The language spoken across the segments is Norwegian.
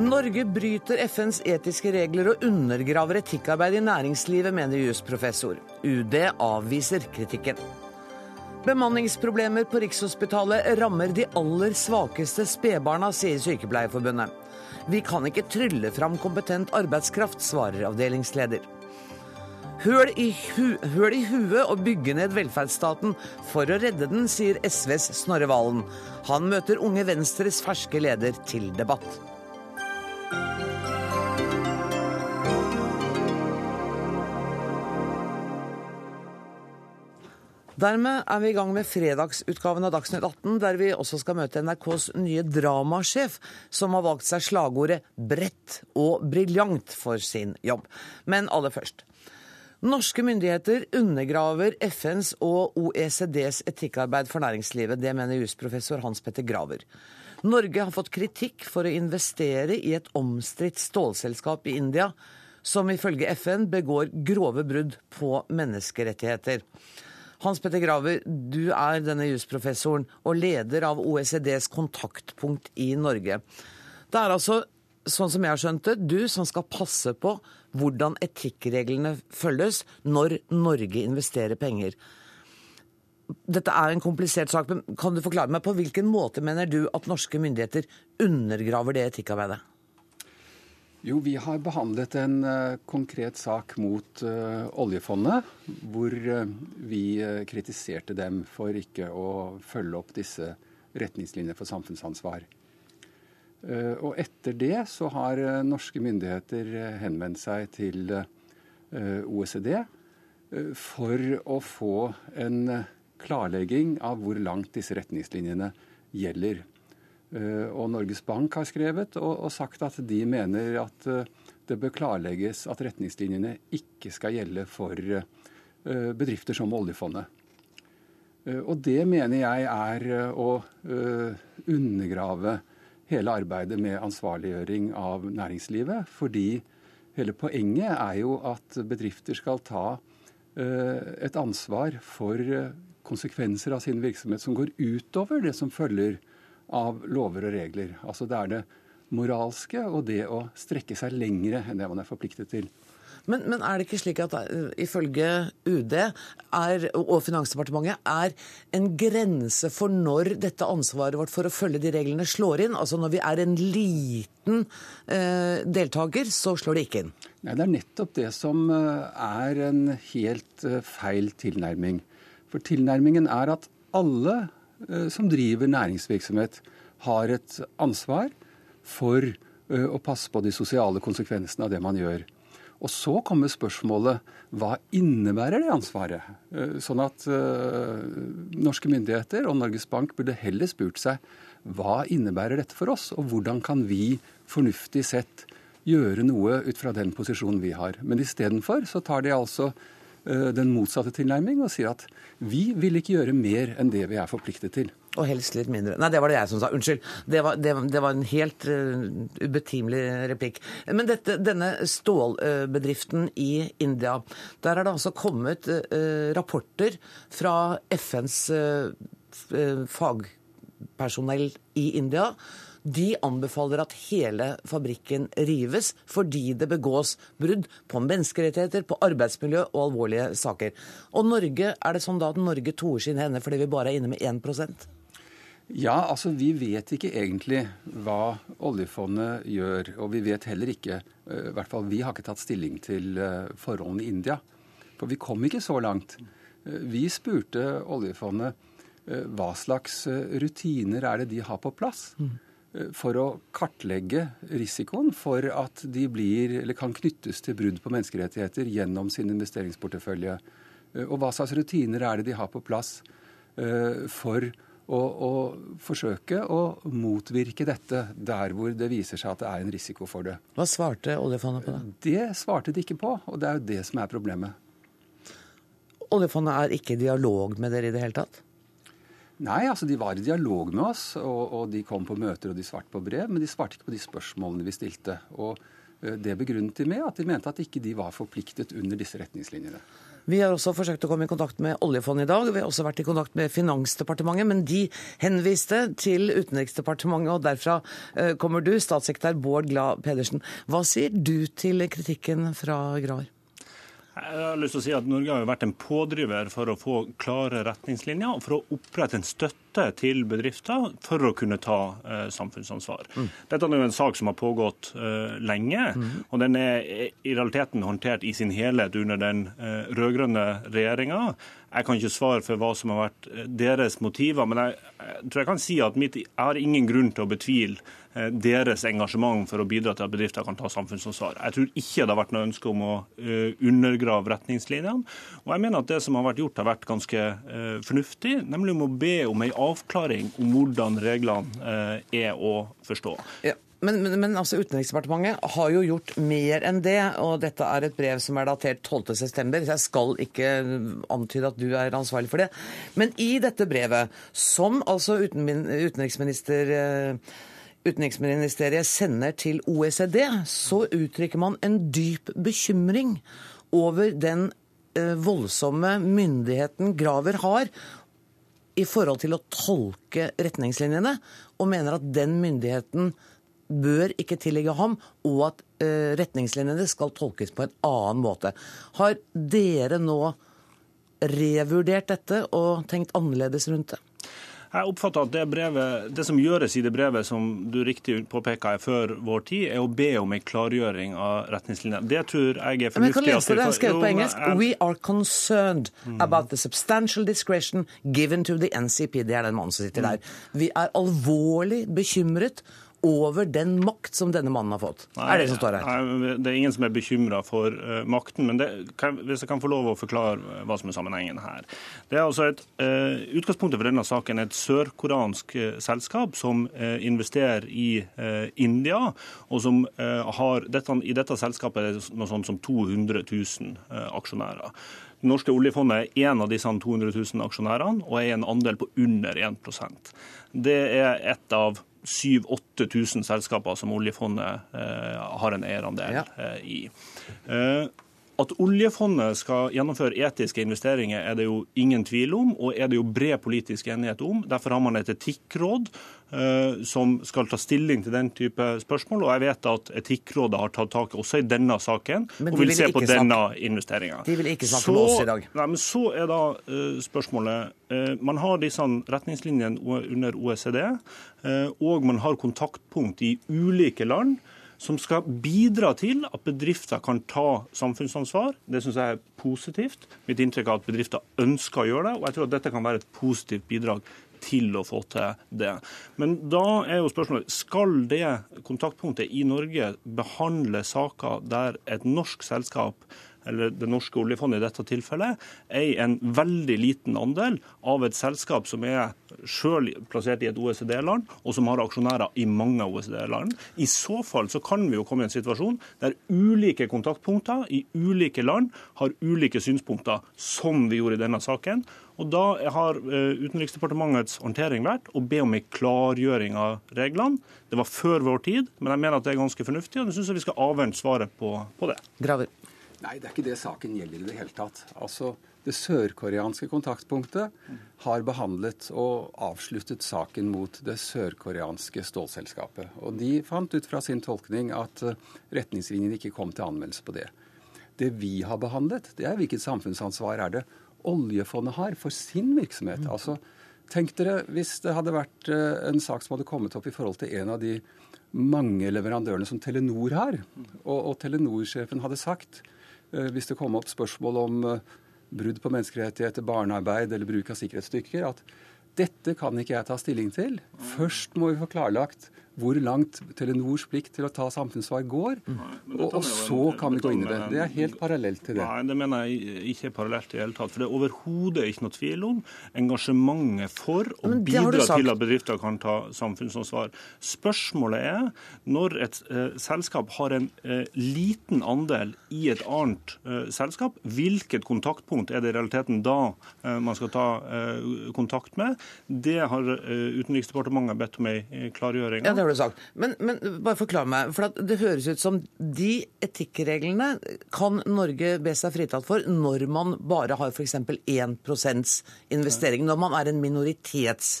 Norge bryter FNs etiske regler og undergraver etikkarbeid i næringslivet, mener jusprofessor. UD avviser kritikken. Bemanningsproblemer på Rikshospitalet rammer de aller svakeste spedbarna, sier Sykepleierforbundet. Vi kan ikke trylle fram kompetent arbeidskraft, svarer avdelingsleder. Høl i, hu høl i huet og bygge ned velferdsstaten for å redde den, sier SVs Snorre Valen. Han møter Unge Venstres ferske leder til debatt. Dermed er vi i gang med fredagsutgaven av Dagsnytt 18, der vi også skal møte NRKs nye dramasjef, som har valgt seg slagordet 'bredt og briljant' for sin jobb. Men aller først. Norske myndigheter undergraver FNs og OECDs etikkarbeid for næringslivet. Det mener jusprofessor Hans Petter Graver. Norge har fått kritikk for å investere i et omstridt stålselskap i India, som ifølge FN begår grove brudd på menneskerettigheter. Hans Petter Graver, du er denne jusprofessoren og leder av OECDs kontaktpunkt i Norge. Det er altså, sånn som jeg har skjønt det, du som skal passe på hvordan etikkreglene følges når Norge investerer penger. Dette er en komplisert sak, men kan du forklare meg på hvilken måte mener du at norske myndigheter undergraver det etikkarbeidet? Jo, vi har behandlet en uh, konkret sak mot uh, oljefondet, hvor uh, vi kritiserte dem for ikke å følge opp disse retningslinjene for samfunnsansvar. Og etter det så har norske myndigheter henvendt seg til OECD for å få en klarlegging av hvor langt disse retningslinjene gjelder. Eh, og Norges Bank har skrevet og, sagt at de mener at eh, det bør klarlegges at retningslinjene ikke skal gjelde for eh, bedrifter som oljefondet. Og det mener jeg er å undergrave hele arbeidet med ansvarliggjøring av næringslivet. Fordi hele poenget er jo at bedrifter skal ta et ansvar for konsekvenser av sin virksomhet som går utover det som følger av lover og regler. Altså det er det moralske og det å strekke seg lengre enn det man er forpliktet til. Men, men, er det ikke slik at uh, ifølge UD er, og Finansdepartementet er en grense for når dette ansvaret vårt for å følge de reglene slår inn? Altså når vi er en liten eh, deltaker, så slår det ikke inn? Nei, Det er nettopp det som uh, er en helt feil tilnærming. For tilnærmingen er at alle Eh, som driver næringsvirksomhet, har et ansvar for eh, å passe på de sosiale konsekvensene av det man gjør. Og så kommer spørsmålet hva innebærer det ansvaret? Eh, sånn at norske myndigheter og Norges Bank burde heller spurt seg hva innebærer dette for oss, og hvordan kan vi fornuftig sett gjøre noe ut fra den posisjonen vi har. Men istedenfor så tar de altså den motsatte tilnærming og sier at vi vil ikke gjøre mer enn det vi er forpliktet til. Og helst litt mindre. Nei, det var det jeg som sa. Unnskyld. Det var, det, det var en helt uh, ubetimelig replikk. Men dette, denne stålbedriften uh, i India, der er det altså kommet uh, rapporter fra FNs fagpersonell i India de anbefaler at hele fabrikken rives fordi det begås brudd på menneskerettigheter, på arbeidsmiljø og alvorlige saker. Og Norge, er det sånn da at Norge toer sine hender fordi vi bare er inne med 1% ja, altså Vi vet ikke egentlig hva oljefondet gjør. Og vi vet heller ikke eh, i hvert fall Vi har ikke tatt stilling til eh, forholdene i India. For vi kom ikke så langt. Eh, vi spurte oljefondet hva slags rutiner er det de har på plass. Mm. For å kartlegge risikoen for at de blir, eller kan knyttes til brudd på menneskerettigheter gjennom sin investeringsportefølje. Eh, og hva slags rutiner er det de har på plass eh, for å, å forsøke å motvirke dette der hvor det viser seg at det er en risiko for det. Hva svarte oljefondet på det? Det svarte de ikke på, og det er jo det som er problemet. Oljefondet er ikke i dialog med dere i det hele tatt? Nei, altså de var i dialog med oss, og, og, de kom på møter og de svarte på brev, men de svarte ikke på de spørsmålene vi stilte. Og eh, det begrunnet de med at de mente at ikke de var forpliktet under disse retningslinjene. Vi har også forsøkt å komme i kontakt med oljefondet i dag. Vi har også vært i kontakt med Finansdepartementet, men de henviste til Utenriksdepartementet, og derfra eh, kommer du, statssekretær Bård Glad Pedersen. Hva sier du til kritikken fra Graver? Jeg har lyst til å si at Norge har vært en pådriver for å få klare retningslinjer og for å opprette en støtte til bedrifter for å kunne ta eh, samfunnsansvar. Mm. Dette er jo en sak som har pågått eh, lenge, mm. og den er i realiteten håndtert i sin helhet under den eh, rød-grønne regjeringa. Jeg kan ikke svare for hva som har vært eh, deres motiver, men jeg, jeg tror jeg kan si at mitt, jeg har ingen grunn til å betvile Eh, deres engasjement for å bidra til at bedrifter kan ta samfunnsansvar. Jeg tror ikke det har vært noe ønske om å uh, undergrave retningslinjene. Og jeg mener at det som har vært gjort, har vært ganske uh, fornuftig, nemlig om å be om en avklaring om hvordan reglene er å forstå. Ja. Men, men, men altså, Utenriksdepartementet har jo gjort mer enn det. og Dette er et brev som er datert 12.9. Så jeg skal ikke antyde at du er ansvarlig for det. Men i dette brevet, som altså utenriksminister utenriksministeriet sender til OECD, så uttrykker man en dyp bekymring over den eh, voldsomme myndigheten Graver har i forhold til å tolke retningslinjene, og mener at den myndigheten bør ikke tilligge ham, og at eh, retningslinjene skal tolkes på en annen måte. Har dere nå revurdert dette og tenkt annerledes rundt det? Jeg oppfatter at det, brevet, det som gjøres i det brevet, som du riktig påpeker er før vår tid, er å be om en klargjøring av retningslinjene. Det tror jeg er fornuftig. Men jeg kan lese det, skrevet på engelsk. We are concerned about the substantial discretion given to the NCP. Det er den mannen som sitter der. Vi er alvorlig bekymret over den makt som denne mannen har fått. Nei, er det som står her? Nei, det er ingen som er bekymra for uh, makten. Men det, kan, hvis jeg kan få lov å forklare hva som er sammenhengen her. Det er altså et, uh, Utgangspunktet for denne saken er et sørkoreansk uh, selskap som investerer i India, og som har dette, I dette selskapet er det noe sånt som 200 000 aksjonærer. Det norske oljefondet er en av disse 200 000 aksjonærene og er en andel på under 1% Det er et av 7000-8000 selskaper som oljefondet eh, har en eierandel eh, i. At oljefondet skal gjennomføre etiske investeringer, er det jo ingen tvil om, og er det jo bred politisk enighet om. Derfor har man et etikkråd uh, som skal ta stilling til den type spørsmål. Og jeg vet at Etikkrådet har tatt tak også i denne saken og vil, vil se på denne investeringa. De vil ikke snakke så, med oss i dag. Nei, men Så er da uh, spørsmålet uh, Man har disse retningslinjene under OECD, og man har kontaktpunkt i ulike land som skal bidra til at bedrifter kan ta samfunnsansvar. Det syns jeg er positivt. Mitt inntrykk er at bedrifter ønsker å gjøre det, og jeg tror at dette kan være et positivt bidrag til å få til det. Men da er jo spørsmålet skal det kontaktpunktet i Norge behandle saker der et norsk selskap eller det norske oljefondet i dette tilfellet, eier en veldig liten andel av et selskap som er selv plassert i et OECD-land, og som har aksjonærer i mange OECD-land. I så fall så kan vi jo komme i en situasjon der ulike kontaktpunkter i ulike land har ulike synspunkter, som vi gjorde i denne saken. Og Da har eh, Utenriksdepartementets håndtering vært å be om en klargjøring av reglene. Det var før vår tid, men jeg mener at det er ganske fornuftig, og jeg syns vi skal avvente svaret på, på det. Graver. Nei, det er ikke det saken gjelder i det hele tatt. Altså, Det sørkoreanske kontaktpunktet har behandlet og avsluttet saken mot det sørkoreanske stålselskapet. Og de fant ut fra sin tolkning at eh, retningslinjene ikke kom til anmeldelse på det. Det vi har behandlet, det er hvilket samfunnsansvar er det oljefondet har for sin virksomhet. Altså, Tenk dere hvis det hadde vært eh, en sak som hadde kommet opp i forhold til en av de mange leverandørene som Telenor har, og, og Telenor-sjefen hadde sagt hvis det kom opp spørsmål om eh, brudd på menneskerettigheter, barnearbeid eller bruk av sikkerhetsstykker, at dette kan ikke jeg ta stilling til. Først må vi få klarlagt hvor langt Telenors plikt til å ta samfunnssvar går. Og, og, så kan vi gå inn i det. Det er helt parallelt til det. Nei, det mener jeg ikke er parallelt i det hele tatt. For det er overhodet ikke noe tvil om engasjementet for å bidra til at bedrifter kan ta samfunnsansvar. Spørsmålet er når et eh, selskap har en eh, liten andel i et annet eh, selskap, hvilket kontaktpunkt er det i realiteten da eh, man skal ta eh, kontakt med? Det har eh, Utenriksdepartementet bedt om ei klargjøring av. det har du sagt. Men, men bare forklar meg. For det høres ut som de etikkreglene kan Norge be seg fritatt for når man bare har f.eks. 1% investering. Når man er en minoritets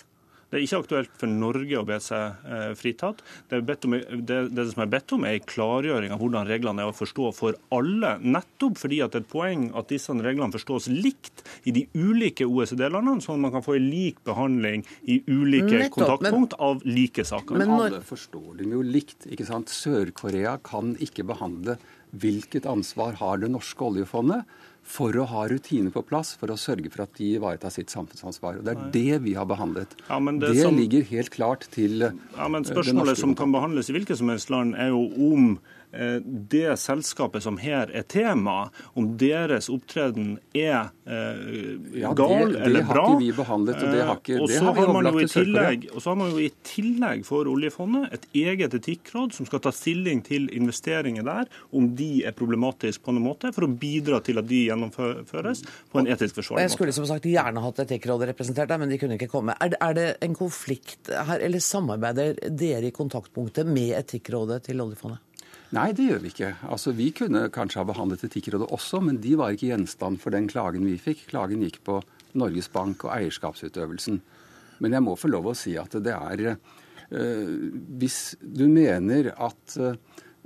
det er ikke aktuelt for Norge å be seg eh, fritatt. Det, om, det, det, som er bedt om, er en klargjøring av hvordan reglene er å forstå for alle. Nettopp fordi at det er et poeng at disse reglene forstås likt i de ulike OECD-landene, sånn at man kan få en lik behandling i ulike Nettopp, kontaktpunkt men, av like saker. Men alle forstår dem jo likt. ikke sant? Sør-Korea kan ikke behandle hvilket ansvar har det norske oljefondet for å ha rutiner på plass for å sørge for at de ivaretar sitt samfunnsansvar. Og Det er det vi har behandlet. Ja, det, det som, ligger helt klart til ja, men eh, Spørsmålet som kan behandles i hvilket som helst land, er jo om det selskapet som her er tema, om deres opptreden er eh, ja, gal det, eller bra. Det har ikke vi behandlet, og det har, ikke, det har vi jo i tillegg, Og så har man jo i tillegg for oljefondet et eget etikkråd som skal ta stilling til investeringer der, om de er problematiske på noen måte, for å bidra til at de gjennomføres på en etisk forsvarlig måte. Jeg skulle som sagt gjerne hatt Etikkrådet representert der, men de kunne ikke komme. Er det, er det en konflikt her, eller samarbeider dere i kontaktpunktet med Etikkrådet til oljefondet? Nei, det gjør vi ikke. Altså, Vi kunne kanskje ha behandlet Etikkrådet også, men de var ikke gjenstand for den klagen vi fikk. Klagen gikk på Norges Bank og eierskapsutøvelsen. Men jeg må få lov å si at det er øh, Hvis du mener at øh,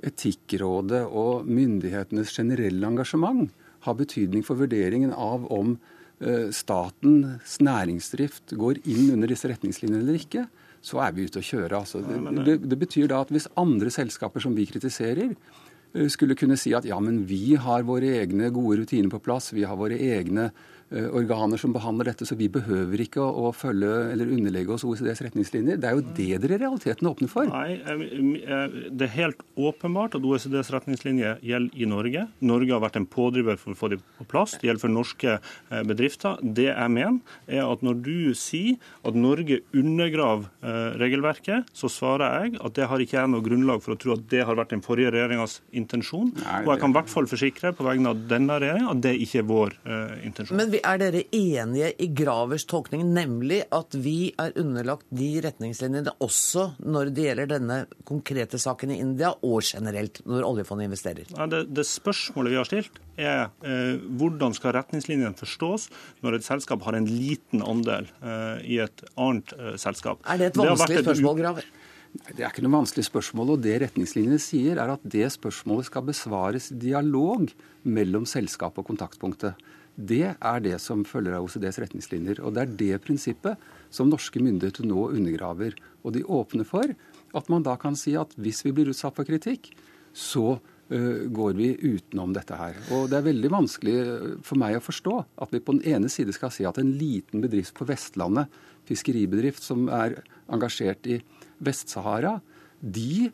Etikkrådet og myndighetenes generelle engasjement har betydning for vurderingen av om øh, statens næringsdrift går inn under disse retningslinjene eller ikke, så er vi ute å kjøre. Altså. Det, det, det, betyr da at hvis andre selskaper som vi kritiserer, eh, skulle kunne si at ja, men vi har våre egne gode rutiner på plass, vi har våre egne Eh, organer som behandler dette, så vi behøver ikke å, å følge eller underlegge oss OECDs retningslinjer. Det er jo det dere i realiteten åpner for. Nei, Det er helt åpenbart at OECDs retningslinjer gjelder i Norge. Norge har vært en pådriver for å få dem på plass. Det gjelder for norske eh, bedrifter. Det jeg mener, er at når du sier at Norge undergraver eh, regelverket, så svarer jeg at det har ikke jeg noe grunnlag for å tro at det har vært den forrige regjeringas intensjon. Nei, Og jeg kan i hvert fall forsikre på vegne av denne regjeringa at det ikke er vår intensjon. Men er dere enige i Gravers tolkning, nemlig at vi er underlagt de retningslinjene også når det gjelder denne konkrete saken i India, og generelt når oljefondet investerer? Ja, det, det, spørsmålet vi har stilt, er eh, hvordan skal retningslinjene forstås når et selskap har en liten andel eh, i et annet eh, selskap? Er det et vanskelig det spørsmål, Graver? Det er ikke noe vanskelig spørsmål. og Det retningslinjene sier, er at det spørsmålet skal besvares i dialog mellom selskapet og kontaktpunktet. Det er det som følger av OCDs retningslinjer. Og det er det prinsippet som norske myndigheter nå undergraver. Og de åpner for at man da kan si at hvis vi blir utsatt for kritikk, så uh, går vi utenom dette her. Og det er veldig vanskelig for meg å forstå at vi på den ene side skal si at en liten bedrift på Vestlandet, fiskeribedrift som er engasjert i Vest-Sahara, de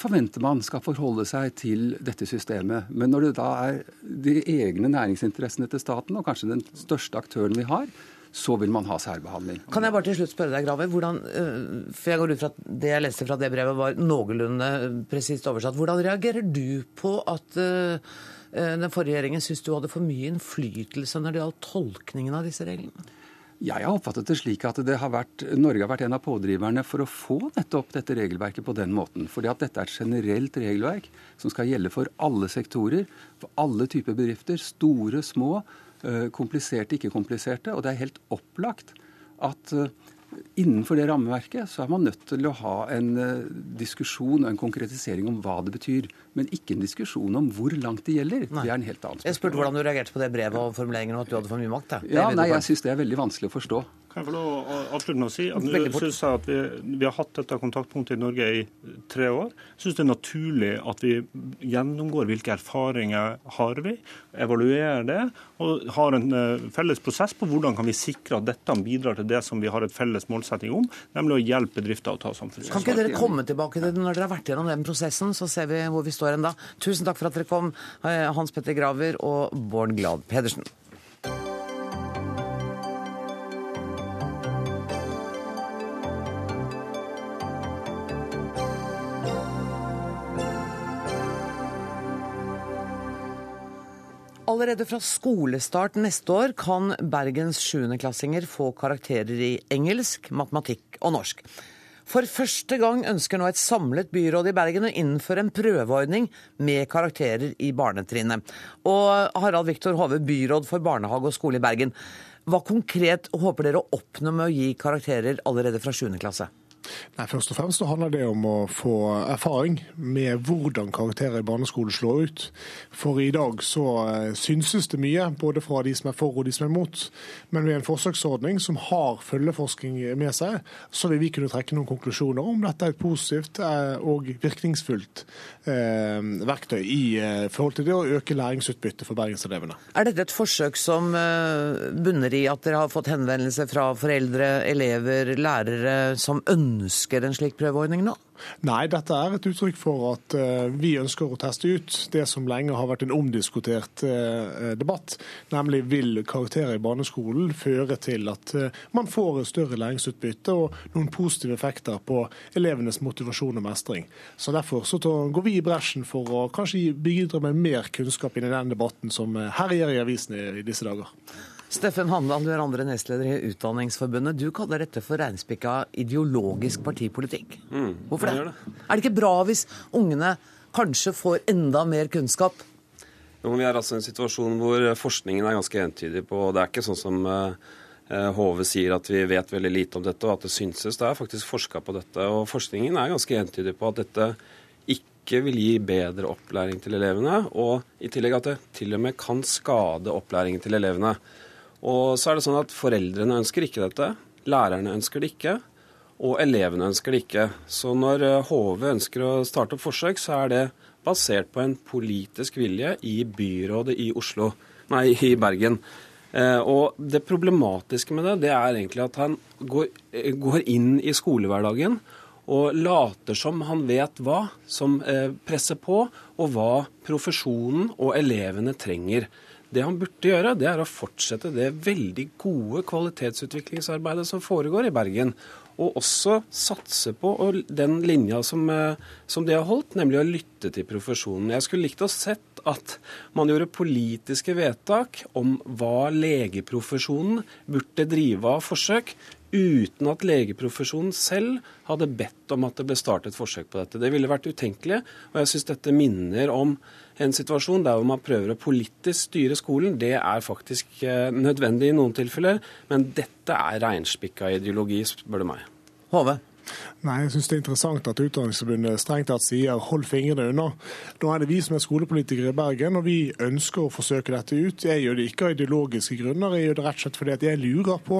forventer man skal forholde seg til dette systemet. Men når det da er de egne næringsinteressene til staten, og kanskje den største aktøren vi har, så vil man ha særbehandling. Kan jeg bare til slutt spørre deg, Graver, hvordan, eh, for jeg går ut fra at det jeg leste fra det brevet var noenlunde presist oversatt. Hvordan reagerer du på at eh, den forrige regjeringen syntes du hadde for mye innflytelse når det gjaldt tolkningen av disse reglene? Jeg har oppfattet det slik at det har vært, Norge har vært en av pådriverne for å få nettopp dette regelverket på den måten. Fordi at dette er et generelt regelverk som skal gjelde for alle sektorer, for alle typer bedrifter. Store, små, eh, kompliserte, ikke kompliserte. Og det er helt opplagt at eh, innenfor det rammeverket så er man nødt til å ha en uh, diskusjon og en konkretisering om hva det betyr. Men ikke en diskusjon om hvor langt det gjelder. Nei. Det er en helt annen spørsmål. Jeg spurte hvordan du reagerte på det brevet og formuleringen om at du hadde for mye makt. Da. Ja, nei, Jeg syns det er veldig vanskelig å forstå. Kan jeg få lov å avslutte med å si at Nå synes jeg at vi, vi, har hatt dette kontaktpunktet i Norge i tre år. Jeg syns det er naturlig at vi gjennomgår hvilke erfaringer har vi, evaluerer det og har en uh, felles prosess på hvordan kan vi sikre at dette bidrar til det som vi har et felles målsetting om, nemlig å hjelpe bedrifter å ta samfunnsansvar. Kan ikke dere komme tilbake til det når dere har vært gjennom den prosessen, så ser vi hvor vi står enda. Tusen takk for at dere kom, eh, Hans Petter Graver og Bård Glad Pedersen. Allerede fra skolestart neste år kan Bergens sjuendeklassinger få karakterer i engelsk, matematikk og norsk. For første gang ønsker nå et samlet byråd i Bergen å innføre en prøveordning med karakterer i barnetrinnet. Og Harald Viktor Hove, byråd for barnehage og skole i Bergen. Hva konkret håper dere å oppnå med å gi karakterer allerede fra 7. klasse? Nei, Først og fremst handler det om å få erfaring med hvordan karakterer i barneskolen slår ut. For i dag så eh, synses det mye, både fra de som er for og de som er imot. Men ved en forsøksordning som har følgeforskning med seg, så vil vi kunne trekke noen konklusjoner om dette er et positivt eh, og virkningsfullt eh, verktøy i forhold til det å øke læringsutbyttet for bergenselevene. Er dette et forsøk som bunner i at dere har fått henvendelser fra foreldre, elever, lærere som ønsker ønsker en slik prøveordning nå? Nei, dette er et uttrykk for at uh, vi ønsker å teste ut det som lenge har vært en omdiskutert uh, debatt. Nemlig vil karakterer i barneskolen føre til at uh, man får større læringsutbytte og noen positive effekter på elevenes motivasjon og mestring. Så Derfor så går vi i bresjen for å kanskje bidra med mer kunnskap inn i den debatten som herjer i avisene i disse dager. Steffen Handal, du er andre nestleder i Utdanningsforbundet. Du kaller dette for reinspikka ideologisk partipolitikk. Mm, Hvorfor det? det? Er det ikke bra hvis ungene kanskje får enda mer kunnskap? Jo, vi er altså i en situasjon hvor forskningen er ganske entydig på Det er ikke sånn som Hove eh, sier at vi vet veldig lite om dette, og at det synses. Det er faktisk forska på dette. Og forskningen er ganske entydig på at dette ikke vil gi bedre opplæring til elevene, og i tillegg at det til og med kan skade opplæringen til elevene. Og så er det sånn at foreldrene ønsker ikke dette. Lærerne ønsker det ikke. Og elevene ønsker det ikke. Så når HV eh, ønsker å starte opp forsøk, så er det basert på en politisk vilje i byrådet i Oslo, nei, i Bergen. Eh, og det problematiske med det, det er egentlig at han går, eh, går inn i skolehverdagen og later som han vet hva som presser på, og hva profesjonen og elevene trenger. Det han burde gjøre, det er å fortsette det veldig gode kvalitetsutviklingsarbeidet som foregår i Bergen. Og også satse på den linja som, eh, som de har holdt, nemlig å lytte til profesjonen. Jeg skulle likt å sett at man gjorde politiske vedtak om hva legeprofesjonen burde drive av forsøk, uten at legeprofesjonen selv hadde bedt om at det ble startet forsøk på dette. Det ville vært utenkelig, og jeg syns dette minner om en situasjon der man prøver å politisk styre skolen, det er faktisk eh, nødvendig i noen tilfeller. Men dette er reinspikka ideologi, spør du meg. Hove. Nei, jeg syns det er interessant at Utdanningsforbundet strengt tatt sier hold fingrene unna. Nå er det vi som er skolepolitikere i Bergen, og vi ønsker å forsøke dette ut. Jeg gjør det ikke av ideologiske grunner, jeg gjør det rett og slett fordi at jeg lurer på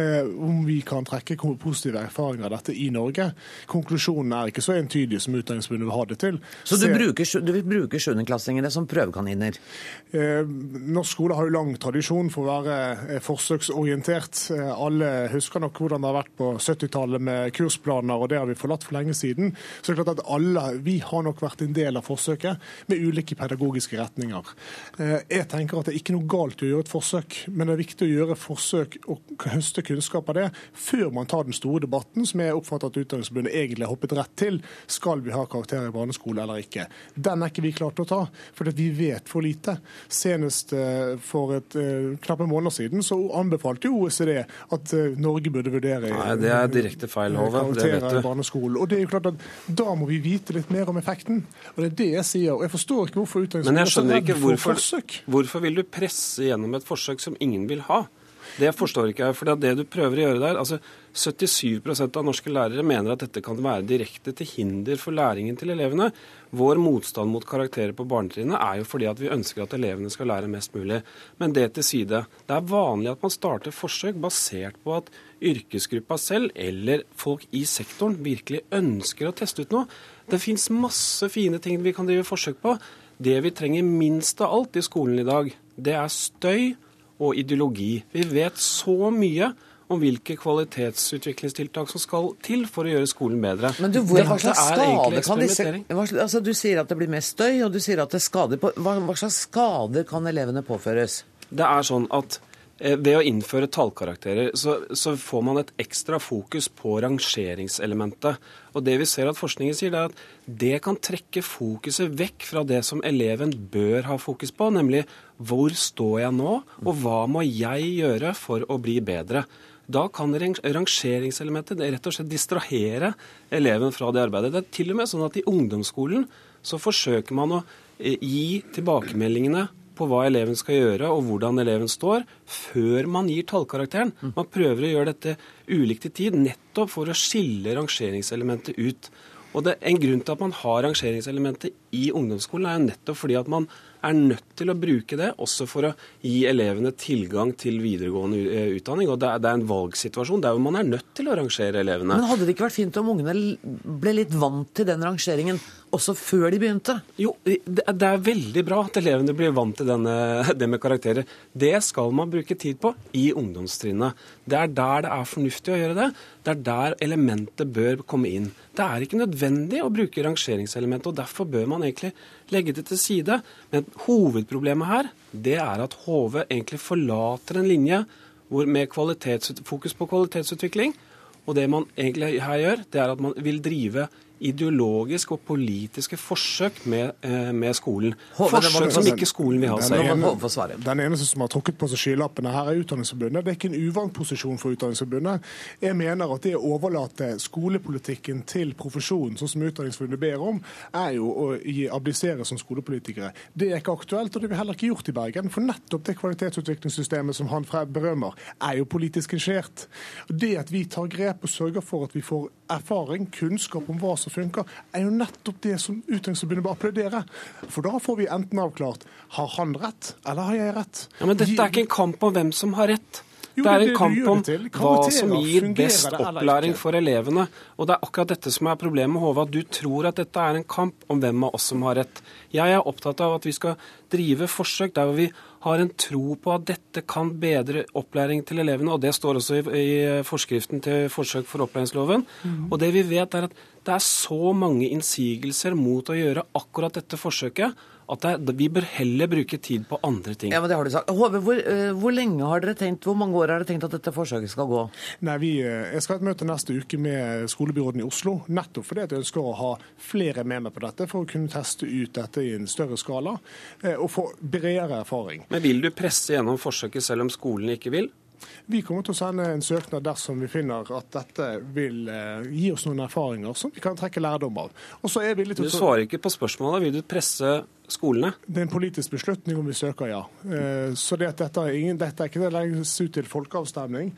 eh, om vi kan trekke positive erfaringer av dette i Norge. Konklusjonen er ikke så entydig som Utdanningsforbundet vil ha det til. Så du, bruker, du vil bruke sjuendeklassingene som prøvekaniner? Eh, norsk skole har jo lang tradisjon for å være eh, forsøksorientert. Eh, alle husker nok hvordan det har vært på 70-tallet med kursplaner planer, og det har vi forlatt for lenge siden. Så det er klart at alle, Vi har nok vært en del av forsøket med ulike pedagogiske retninger. Eh, jeg tenker at det er ikke noe galt i å gjøre et forsøk, men det er viktig å gjøre forsøk og høste kunnskap av det før man tar den store debatten, som jeg oppfatter at Utdanningsforbundet egentlig har hoppet rett til. Skal vi ha karakterer i barneskole eller ikke? Den er ikke vi klart å ta, for vi vet for lite. Senest eh, for et uh, knappe måneder siden så anbefalte jo OECD at Norge burde vurdere Nei, Det er direkte feil, Hove. Det i barneskole. Og det er jo klart at Da må vi vite litt mer om effekten. Og Det er det jeg sier. Og jeg forstår ikke hvorfor utdanningsskolen er redd for hvorfor, forsøk. Hvorfor vil du presse gjennom et forsøk som ingen vil ha? Det forstår ikke jeg. For det du prøver å gjøre der altså 77% av norske lærere mener at dette kan være direkte til hinder for læringen til elevene. Vår motstand mot karakterer på barnetrinnet er jo fordi at vi ønsker at elevene skal lære mest mulig. Men det til side. Det er vanlig at man starter forsøk basert på at yrkesgruppa selv eller folk i sektoren virkelig ønsker å teste ut noe. Det fins masse fine ting vi kan drive forsøk på. Det vi trenger minst av alt i skolen i dag, det er støy og ideologi. Vi vet så mye om hvilke kvalitetsutviklingstiltak som skal til for å gjøre skolen bedre. Men du, hvor, hva slags skade kan disse altså, Du sier at det blir mer støy, og du sier at det skader på hva, hva slags skader kan elevene påføres? Det er sånn at ved å innføre tallkarakterer så, så, får man et ekstra fokus på rangeringselementet. Og det vi ser at Forskningen sier, er at det kan trekke fokuset vekk fra det som eleven bør ha fokus på, nemlig hvor står jeg nå, og hva må jeg gjøre for å bli bedre. Da kan rangeringselementet rett og slett distrahere eleven fra det arbeidet. Det er til og med sånn at i ungdomsskolen så forsøker man å eh, gi tilbakemeldingene på hva eleven skal gjøre og hvordan eleven står, før man gir tallkarakteren. Man prøver å gjøre dette ulikt i tid, nettopp for å skille rangeringselementet ut. Og det, En grunn til at man har rangeringselementet i ungdomsskolen, er jo nettopp fordi at man er nødt til å bruke det også for å gi elevene tilgang til videregående eh, utdanning. Og det er, det er en valgsituasjon der man er nødt til å rangere elevene. Men hadde det ikke vært fint om ungene ble litt vant til den rangeringen også før de begynte? Jo, det er veldig bra at elevene blir vant til denne, det med karakterer. Det skal man bruke tid på i ungdomstrinnet. Det er der det er fornuftig å gjøre det. Det er der elementet bør komme inn. Det er ikke nødvendig å bruke rangeringselementet, og derfor bør man egentlig legge det til side. Men hovedproblemet her, det er at HV egentlig forlater en linje med fokus på kvalitetsutvikling. Og det man egentlig her gjør, det er at man vil drive ideologiske og politiske forsøk med, eh, med skolen. Forsøk som ikke skolen vil ha seg. Den, den eneste som har trukket på seg skylappene her, er Utdanningsforbundet. Det er ikke en uvant posisjon for Utdanningsforbundet. Jeg mener at det å overlate skolepolitikken til profesjonen, sånn som Utdanningsforbundet ber om, er jo å abdisere som skolepolitikere. Det er ikke aktuelt, og det blir heller ikke gjort i Bergen. For nettopp det kvalitetsutviklingssystemet som han berømmer, er jo politisk initiert. Det at vi tar grep og sørger for at vi får erfaring, kunnskap om hva som funker, er jo nettopp det som Utdanningsforbundet bør applaudere. For da får vi enten avklart har han rett, eller har jeg rett. Ja, Men dette er ikke en kamp om hvem som har rett. Jo, det er en kamp om hva som gir best opplæring for elevene. Og det er akkurat dette som er problemet med Håvard. Du tror at dette er en kamp om hvem av oss som har rett. Jeg er opptatt av at vi skal drive forsøk der hvor vi har en tro på at dette kan bedre opplæring til elevene. og Det står også i, i forskriften til forsøk for opplæringsloven. Mm. Og det vi vet er at det er så mange innsigelser mot å gjøre akkurat dette forsøket at det, vi bør heller bruke tid på andre ting. Ja, men det har du sagt. Håve, hvor, uh, hvor, lenge har dere tenkt, hvor mange år har dere tenkt at dette forsøket skal gå? Nei, vi, uh, Jeg skal ha et møte neste uke med skolebyråden i Oslo, nettopp fordi jeg ønsker å ha flere med meg på dette, for å kunne teste ut dette i en større skala uh, og få bredere erfaring. Men Vil du presse gjennom forsøket selv om skolen ikke vil? Vi kommer til å sende en søknad dersom vi finner at dette vil eh, gi oss noen erfaringer som vi kan trekke lærdom av. Og så er vi litt... Du svarer ikke på spørsmålet. Vil du presse skolene? Det er en politisk beslutning om vi søker ja. Eh, så det dette, er ingen, dette er ikke det legges ut til folkeavstemning.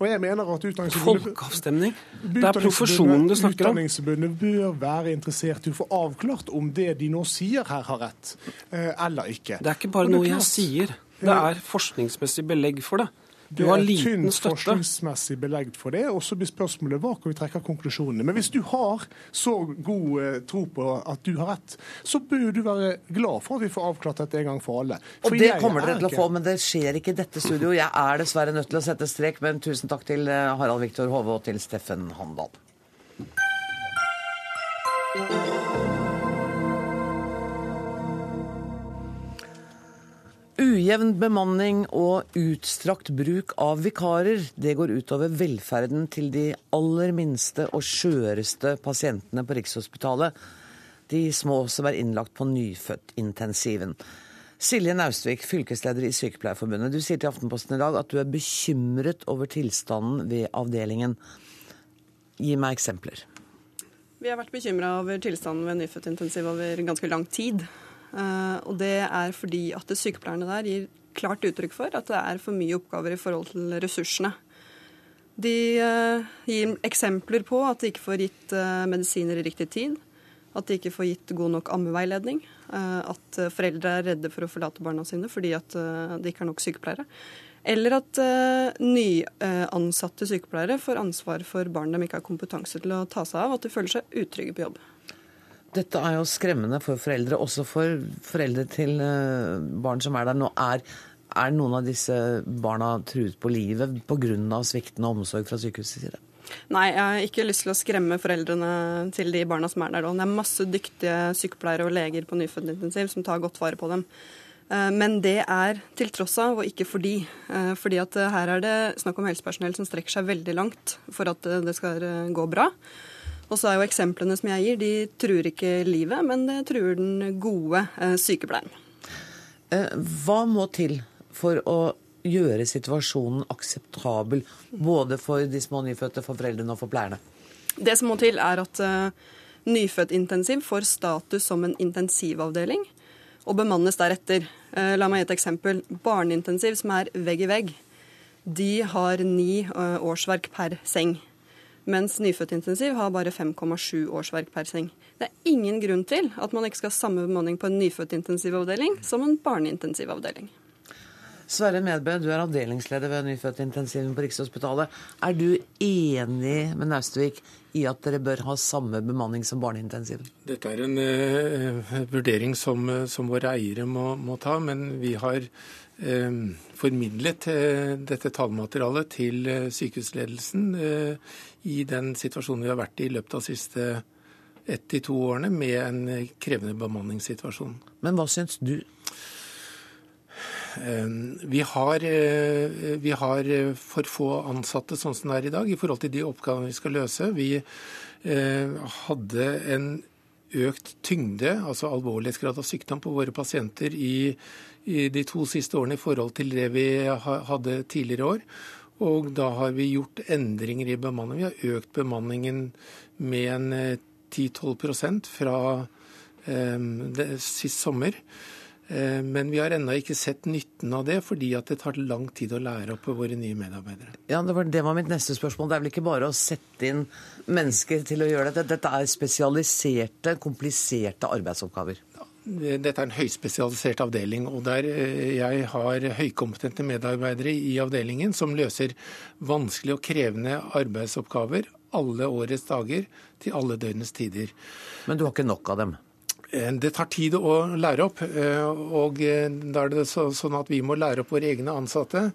Og jeg mener at Folkeavstemning? Det er profesjonen du snakker om. Utdanningsforbundet bør være interessert i å få avklart om det de nå sier her, har rett eh, eller ikke. Det er ikke bare noe jeg sier. Det er forskningsmessig belegg for det. Du har liten tynt forskningsmessig belegg for det, og så blir spørsmålet hva kan vi trekke av konklusjonene. Men hvis du har så god eh, tro på at du har rett, så bør du være glad for at vi får avklart dette en gang for alle. For og det kommer dere til å få, men det skjer ikke i dette studio. Jeg er dessverre nødt til å sette strek, men tusen takk til eh, Harald Viktor Hove og til Steffen Handal. Ujevn bemanning og utstrakt bruk av vikarer, det går utover velferden til de aller minste og skjøreste pasientene på Rikshospitalet. De små som er innlagt på nyfødtintensiven. Silje Naustvik, fylkesleder i Sykepleierforbundet. Du sier til Aftenposten i dag at du er bekymret over tilstanden ved avdelingen. Gi meg eksempler. Vi har vært bekymra over tilstanden ved nyfødtintensiv over ganske lang tid. Eh, og det er fordi at sykepleierne der gir klart uttrykk for at det er for mye oppgaver i forhold til ressursene. De eh, gir eksempler på at de ikke får gitt eh, medisiner i riktig tid. At de ikke får gitt god nok ammeveiledning. At foreldre er redde for å forlate barna sine fordi at det ikke er nok sykepleiere. Eller at nyansatte sykepleiere får ansvar for barn de ikke har kompetanse til å ta seg av, at de føler seg utrygge på jobb. Dette er jo skremmende for foreldre, også for foreldre til eh, barn som er der nå. Er, er noen av disse barna truet på livet pga. sviktende omsorg fra sykehusets side? Nei, jeg har ikke lyst til å skremme foreldrene til de barna som er der. Det er masse dyktige sykepleiere og leger på nyfødtintensiv som tar godt vare på dem. Eh, men det er til tross av, og ikke fordi. Eh, fordi at her er det snakk om helsepersonell som strekker seg veldig langt for at det skal gå bra. Og så er jo eksemplene som jeg gir, de truer ikke livet, men det truer den gode eh, sykepleien. Eh, hva må til for å gjøre situasjonen akseptabel både for de små nyfødte, for foreldrene og for pleierne? Det som må til, er at uh, nyfødtintensiv får status som en intensivavdeling og bemannes deretter. La meg gi et eksempel. Barneintensiv, som er vegg i vegg, de har ni årsverk per seng. Mens nyfødtintensiv har bare 5,7 årsverk per seng. Det er ingen grunn til at man ikke skal ha samme bemanning på en nyfødtintensivavdeling som en barneintensivavdeling. Sverre Medbø, du er avdelingsleder ved nyfødtintensiven på Rikshospitalet. Er du enig med Naustvik i at dere bør ha samme bemanning som barneintensiven? Dette er en uh, vurdering som, som, våre eiere må, må, ta, men vi har uh, formidlet uh, dette tallmaterialet til sykehusledelsen i den situasjonen vi har vært i i løpet av de siste ett til to årene, med en krevende bemanningssituasjon. Men hva syns du? Ehm, vi har, eh, vi har, eh, for få ansatte sånn som det er i dag, i forhold til de oppgavene vi skal løse. Vi eh, hadde en økt tyngde, altså alvorlighetsgrad av sykdom, på våre pasienter i, i de to siste årene i forhold til det vi hadde tidligere år. Og da har vi gjort endringer i bemanning. Vi har økt bemanningen med en 10-12 fra eh, sist sommer. Eh, men vi har ennå ikke sett nytten av det, fordi at det tar lang tid å lære opp våre nye medarbeidere. Ja, Det var, det var mitt neste spørsmål. Det er vel ikke bare å sette inn mennesker til å gjøre dette? Dette er spesialiserte, kompliserte arbeidsoppgaver? Dette er en høyspesialisert avdeling, og der eh, jeg har høykompetente medarbeidere i avdelingen som løser vanskelige og krevende arbeidsoppgaver alle årets dager til alle døgnets tider. Men du har ikke nok av dem? Eh, det tar tid å lære opp, eh, og eh, da er det sånn at vi må lære opp våre egne ansatte.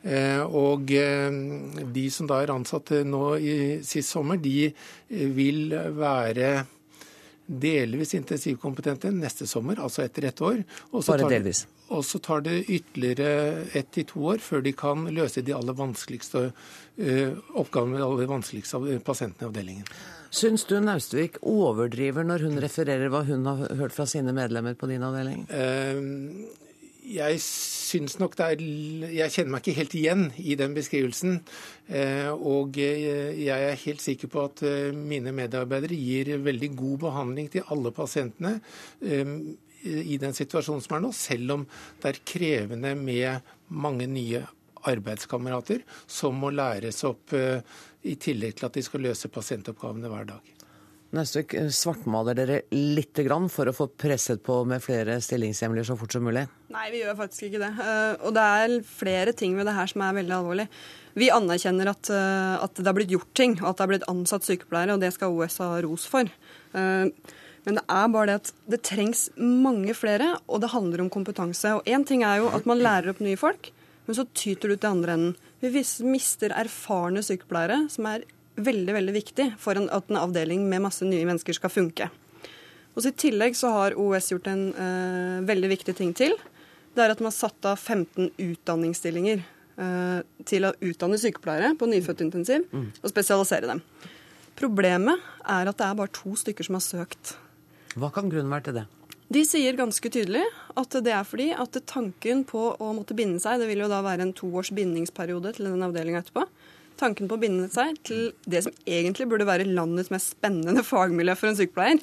Og de som da er ansatte nå i sist sommer, de vil være delvis intensivkompetente neste sommer, altså etter ett år. Bare delvis? Og så tar det ytterligere ett til to år før de kan løse de aller vanskeligste oppgavene med de aller vanskeligste pasientene i avdelingen. Syns du Naustvik overdriver når hun refererer hva hun har hørt fra sine medlemmer på din avdeling? Uh, jeg syns nok det er Jeg kjenner meg ikke helt igjen i den beskrivelsen. Uh, og jeg er helt sikker på at mine medarbeidere gir veldig god behandling til alle pasientene i den situasjonen som er nå, selv om det er krevende med mange nye arbeidskamerater som må læres opp i tillegg til at de skal løse pasientoppgavene hver dag. Nøstvik, eh, svartmaler dere litt for å få presset på med flere stillingshjemler så fort som mulig? Nei, vi gjør faktisk ikke det. Eh, og det er flere ting ved det her som er veldig alvorlig. Vi anerkjenner at, eh, at det har blitt gjort ting, og at det har blitt ansatt sykepleiere, og det skal OS ha ros for. Men det er bare det at det trengs mange flere, og det handler om kompetanse. Og én ting er jo at man lærer opp nye folk, men så tyter det ut til andre enden. Vi mister erfarne sykepleiere, som er veldig veldig viktig for at en avdeling med masse nye mennesker skal funke. Og I tillegg så har OS gjort en uh, veldig viktig ting til. Det er at de har satt av 15 utdanningsstillinger uh, til å utdanne sykepleiere på nyfødtintensiv mm. og spesialisere dem. Problemet er at det er bare to stykker som har søkt. Hva kan grunnen være til det? De sier ganske tydelig at det er fordi at tanken på å måtte binde seg, det vil jo da være en toårs bindingsperiode til den avdelinga etterpå, tanken på å binde seg til det som egentlig burde være landets mest spennende fagmiljø for en sykepleier,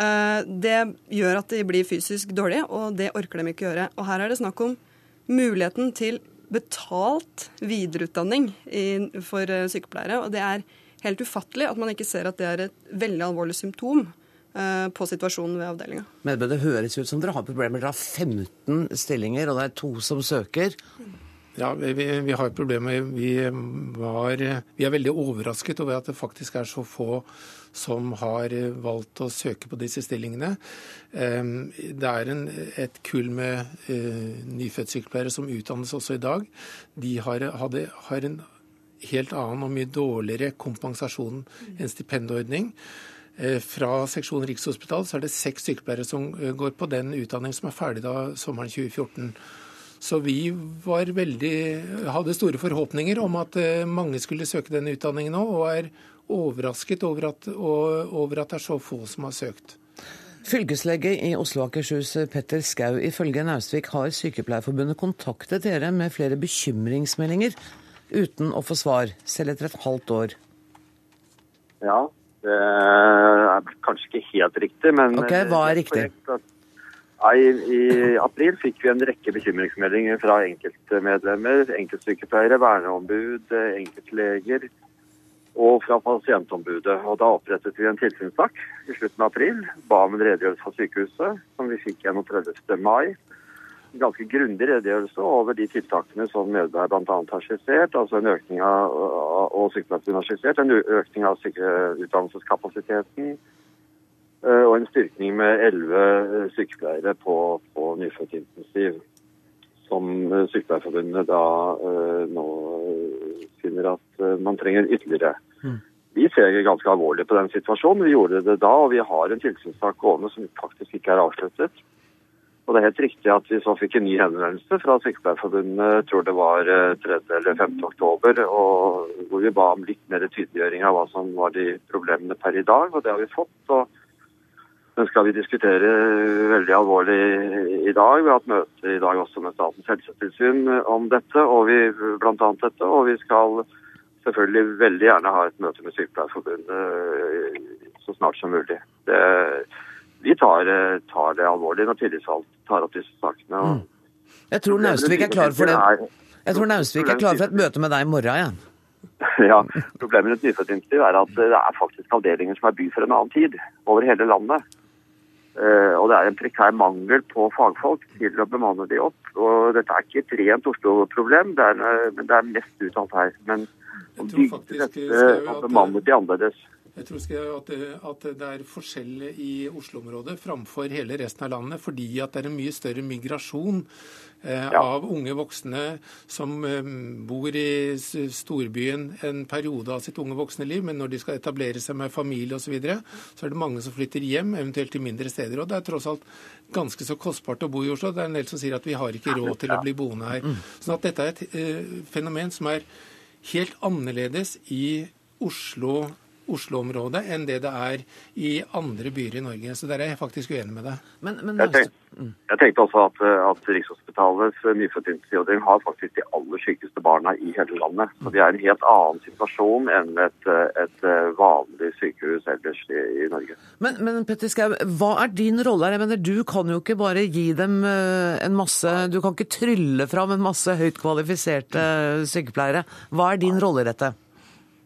eh, det gjør at de blir fysisk dårlige, og det orker de ikke gjøre. Og her er det snakk om muligheten til betalt videreutdanning for eh, sykepleiere, og det er helt ufattelig at man ikke ser at det er et veldig alvorlig symptom på situasjonen ved avdelinga. Men det høres ut som dere har problemer. Dere har 15 stillinger, og det er to som søker. Ja, vi, vi har problemer. Vi, var, vi er veldig overrasket over at det faktisk er så få som har valgt å søke på disse stillingene. Det er en, et kull med uh, nyfødtsykepleiere som utdannes også i dag. De har, hadde, har en helt annen og mye dårligere kompensasjon enn stipendordning. Eh, fra seksjon Rikshospital så er det seks sykepleiere som eh, går på den utdanningen som er ferdig da sommeren 2014. Så vi var veldig, hadde store forhåpninger om at eh, mange skulle søke denne utdanningen nå, og er overrasket over at, over at det er så få som har søkt. Fylkeslege i Oslo og Akershus Petter Skau, ifølge Naustvik har Sykepleierforbundet kontaktet dere med flere bekymringsmeldinger uten å få svar, selv etter et halvt år. Ja, det er kanskje ikke helt riktig, men Ok, hva er riktig? I, I april fikk vi en rekke bekymringsmeldinger fra enkeltmedlemmer, enkeltsykepleiere, verneombud, enkeltleger og fra pasientombudet. Og Da opprettet vi en tilsynssak i slutten av april. Ba om en redegjørelse fra sykehuset, som vi fikk 31. mai. Ganske grundig redegjørelse over de tiltakene som Mjødberg bl.a. har skissert. Altså en økning av og sykepleierforbundet har skissert, en økning av utdannelseskapasiteten. eh, Og en styrking med elleve sykepleiere på, på nyfødtintensiv. Som eh, Sykepleierforbundet da eh, nå eh, finner at eh, man trenger ytterligere. Vi ser ganske alvorlig på den situasjonen. Vi gjorde det da, og vi har en tilsynssak gående som faktisk ikke er avsluttet. Og det er helt riktig at vi så fikk en ny henvendelse fra Sykepleierforbundet, tror det var eh, 3. eller 5. oktober, hvor vi ba om litt mer tydeliggjøring av hva som var de problemene per i dag, og det har vi fått. og den skal vi diskutere veldig alvorlig i dag. Vi har hatt møte i dag også med Statens helsetilsyn om dette, og vi, blant annet dette, og vi skal selvfølgelig veldig gjerne ha et møte med Sykepleierforbundet eh, så snart som mulig. Det, vi tar, eh, tar det alvorlig når tillitsvalgt tar opp disse sakene. og- Jeg tror Naustvik er klar for det. Jeg tror Naustvik er klar for et møte med deg i morgen igjen. Ja, Problemet med et nyfødtintensiv er at det er faktisk avdelinger som er bygd for en annen tid, over hele landet. Eh, og det er en prekær mangel på fagfolk til å bemanne de opp. Og dette er ikke et rent Oslo-problem, det er, eh, men det er mest uttalt her. Men å bygge dette og bemanne de annerledes Jeg tror at det, at det er forskjell i Oslo-området framfor hele resten av landet, fordi at det er en mye større migrasjon eh, Ja. av unge voksne som eh, bor i storbyen en periode av sitt unge voksne liv, men når de skal etablere seg med familie osv., så, videre, så er det mange som flytter hjem, eventuelt til mindre steder. Og det er tross alt ganske så kostbart å bo i Oslo. Det er en del som sier at vi har ikke råd til å bli boende her. Sånn at dette er et eh, fenomen som er helt annerledes i Oslo Oslo-området enn det det er i andre byer i Norge. Så der er jeg faktisk uenig med deg. Men, men Jeg tenkte, jeg tenkte også at, eh, at Rikshospitalets nyfødtintensivavdeling har faktisk de aller sykeste barna i hele landet. Så de er i en helt annen situasjon enn et, eh, et eh, vanlig sykehus ellers i, i Norge. men, men Petter Skau, hva er din rolle her? Jeg mener, Du kan jo ikke bare gi dem eh, en masse Du kan ikke trylle fram en masse høyt kvalifiserte sykepleiere. Hva er din rolle i dette?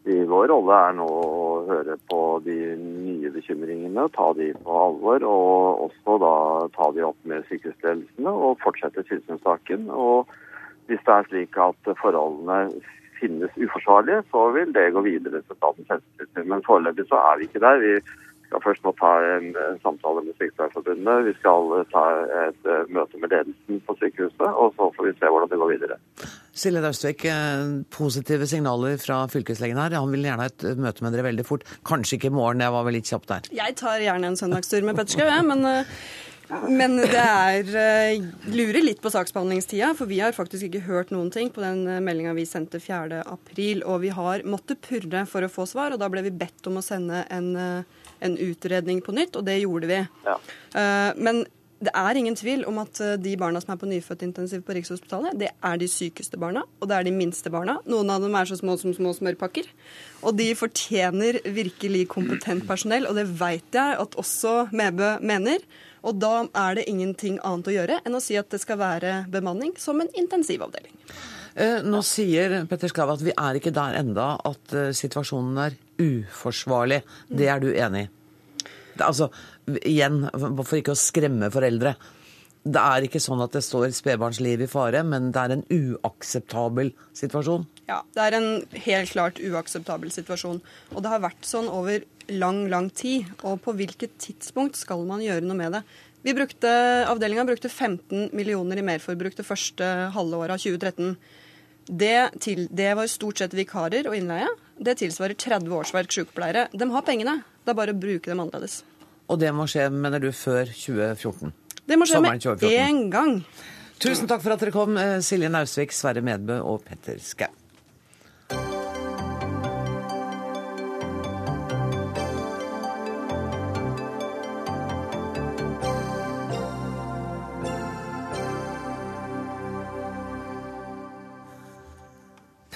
Vår rolle er nå å høre på de nye bekymringene, ta de på alvor, og også da ta de opp med sykehusledelsene og fortsette tilsynssaken. Og hvis det er slik at forholdene finnes uforsvarlige, så vil det gå videre til Statens helsetilsyn. Men foreløpig så er vi ikke der. Vi skal først nå ta en, en samtale med Sykepleierforbundet. Vi skal ta et eh, møte med ledelsen på sykehuset, og så får vi se hvordan det går videre. Silje Naustvik, eh, positive signaler fra fylkeslegen her. Han vil gjerne ha et møte med dere veldig fort. Kanskje ikke i morgen, jeg var vel litt kjapp der. Jeg tar gjerne en søndagstur med Petterskau, jeg, men eh, men det er eh, lurer litt på saksbehandlingstida, for vi har faktisk ikke hørt noen ting på den meldinga vi sendte 4. april, og vi har måttet purre for å få svar, og da ble vi bedt om å sende en, eh, en utredning på nytt, og det gjorde vi. Ja. Eh, Men det er ingen tvil om at eh, de barna som er på nyfødtintensiv på Rikshospitalet, det er de sykeste barna, og det er de minste barna. Noen av dem er så små som små smørpakker. Og de fortjener virkelig kompetent personell, og det veit jeg at også Mebø mener. Og da er det ingenting annet å gjøre enn å si at det skal være bemanning som en intensivavdeling. Eh, Nå sier Petter Sklav at vi er ikke der enda at eh, situasjonen er uforsvarlig. Det er du enig i? Altså, igjen, for ikke å skremme foreldre. Det er ikke sånn at det står spedbarnsliv i fare, men det er en uakseptabel situasjon. Ja, det er en helt klart uakseptabel situasjon. Og det har vært sånn over lang, lang tid. Og på hvilket tidspunkt skal man gjøre noe med det? Vi brukte, Avdelinga brukte 15 millioner i merforbruk det første halve året av 2013. Det, til, det var stort sett vikarer og innleie. Det tilsvarer 30 årsverk sykepleiere. De har pengene, det er bare å bruke dem annerledes. Og det må skje, mener du, før 2014? Det må skje med én gang. Tusen takk for at dere kom, eh, Silje Nausvik, Sverre Medbø og Petter Skau.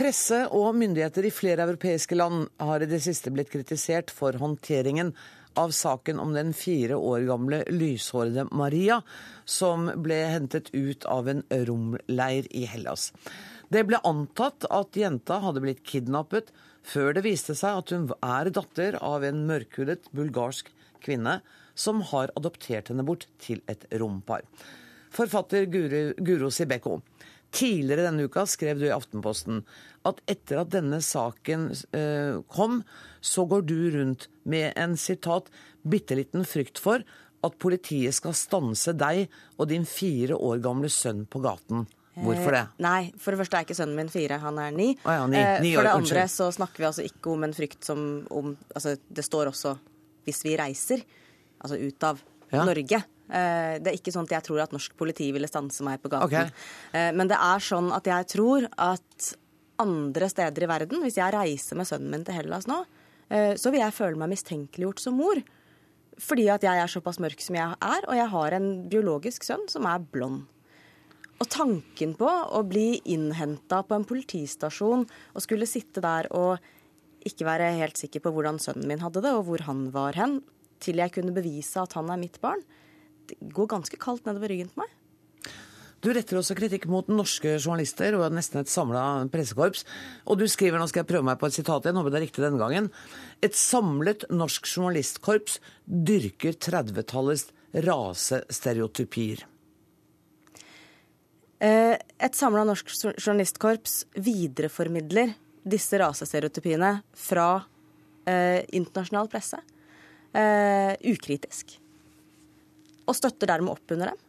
Presse og myndigheter i flere europeiske land har i det siste blitt kritisert for håndteringen av saken om den fire år gamle lyshårede Maria, som ble hentet ut av en romleir i Hellas. Det ble antatt at jenta hadde blitt kidnappet, før det viste seg at hun er datter av en mørkhudet bulgarsk kvinne som har adoptert henne bort til et rompar. Forfatter Guro, Sibeko, tidligere denne uka skrev du i Aftenposten at etter at denne saken eh, kom, så går du rundt med en sitat bitte liten frykt for at politiet skal stanse deg og din fire år gamle sønn på gaten. Hvorfor det? Eh, nei, for det første er ikke sønnen min fire, han er ni. Oh ja, ni. Ni eh, for det andre så snakker vi altså ikke om en frykt som om Altså, det står også 'hvis vi reiser', altså ut av Ja. Norge. Eh, det er ikke sånn at jeg tror at norsk politi ville stanse meg på gaten. Ok. Eh, men det er sånn at jeg tror at andre steder i verden, hvis jeg reiser med sønnen min til Hellas nå, eh, så vil jeg føle meg mistenkeliggjort som mor. Fordi at jeg er såpass mørk som jeg er, og jeg har en biologisk sønn som er blond. Og tanken på å bli innhenta på en politistasjon og skulle sitte der og ikke være helt sikker på hvordan sønnen min hadde det, og hvor han var hen, til jeg kunne bevise at han er mitt barn, går ganske kaldt nedover ryggen på meg. Du retter også kritikk mot norske journalister og nesten et samla pressekorps. Og du skriver, nå skal jeg prøve meg på et sitat igjen, håper det er riktig denne gangen. Et samlet norsk journalistkorps dyrker 30-tallets rasestereotypier. Eh, Et samla norsk journalistkorps videreformidler disse rasestereotypiene fra eh, internasjonal presse eh, ukritisk. Og støtter dermed opp under dem.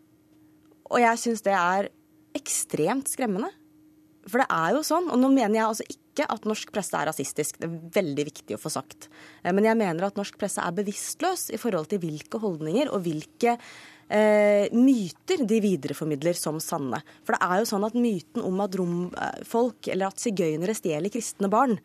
Og jeg syns det er ekstremt skremmende. For det er jo sånn, og nå mener jeg altså ikke at norsk presse er rasistisk, det er veldig viktig å få sagt. Eh, Men jeg mener at norsk presse er bevisstløs i forhold til hvilke holdninger og hvilke eh, myter de videreformidler som sanne. For det er jo sånn at myten om at romfolk, eller at sigøynere stjeler kristne barn,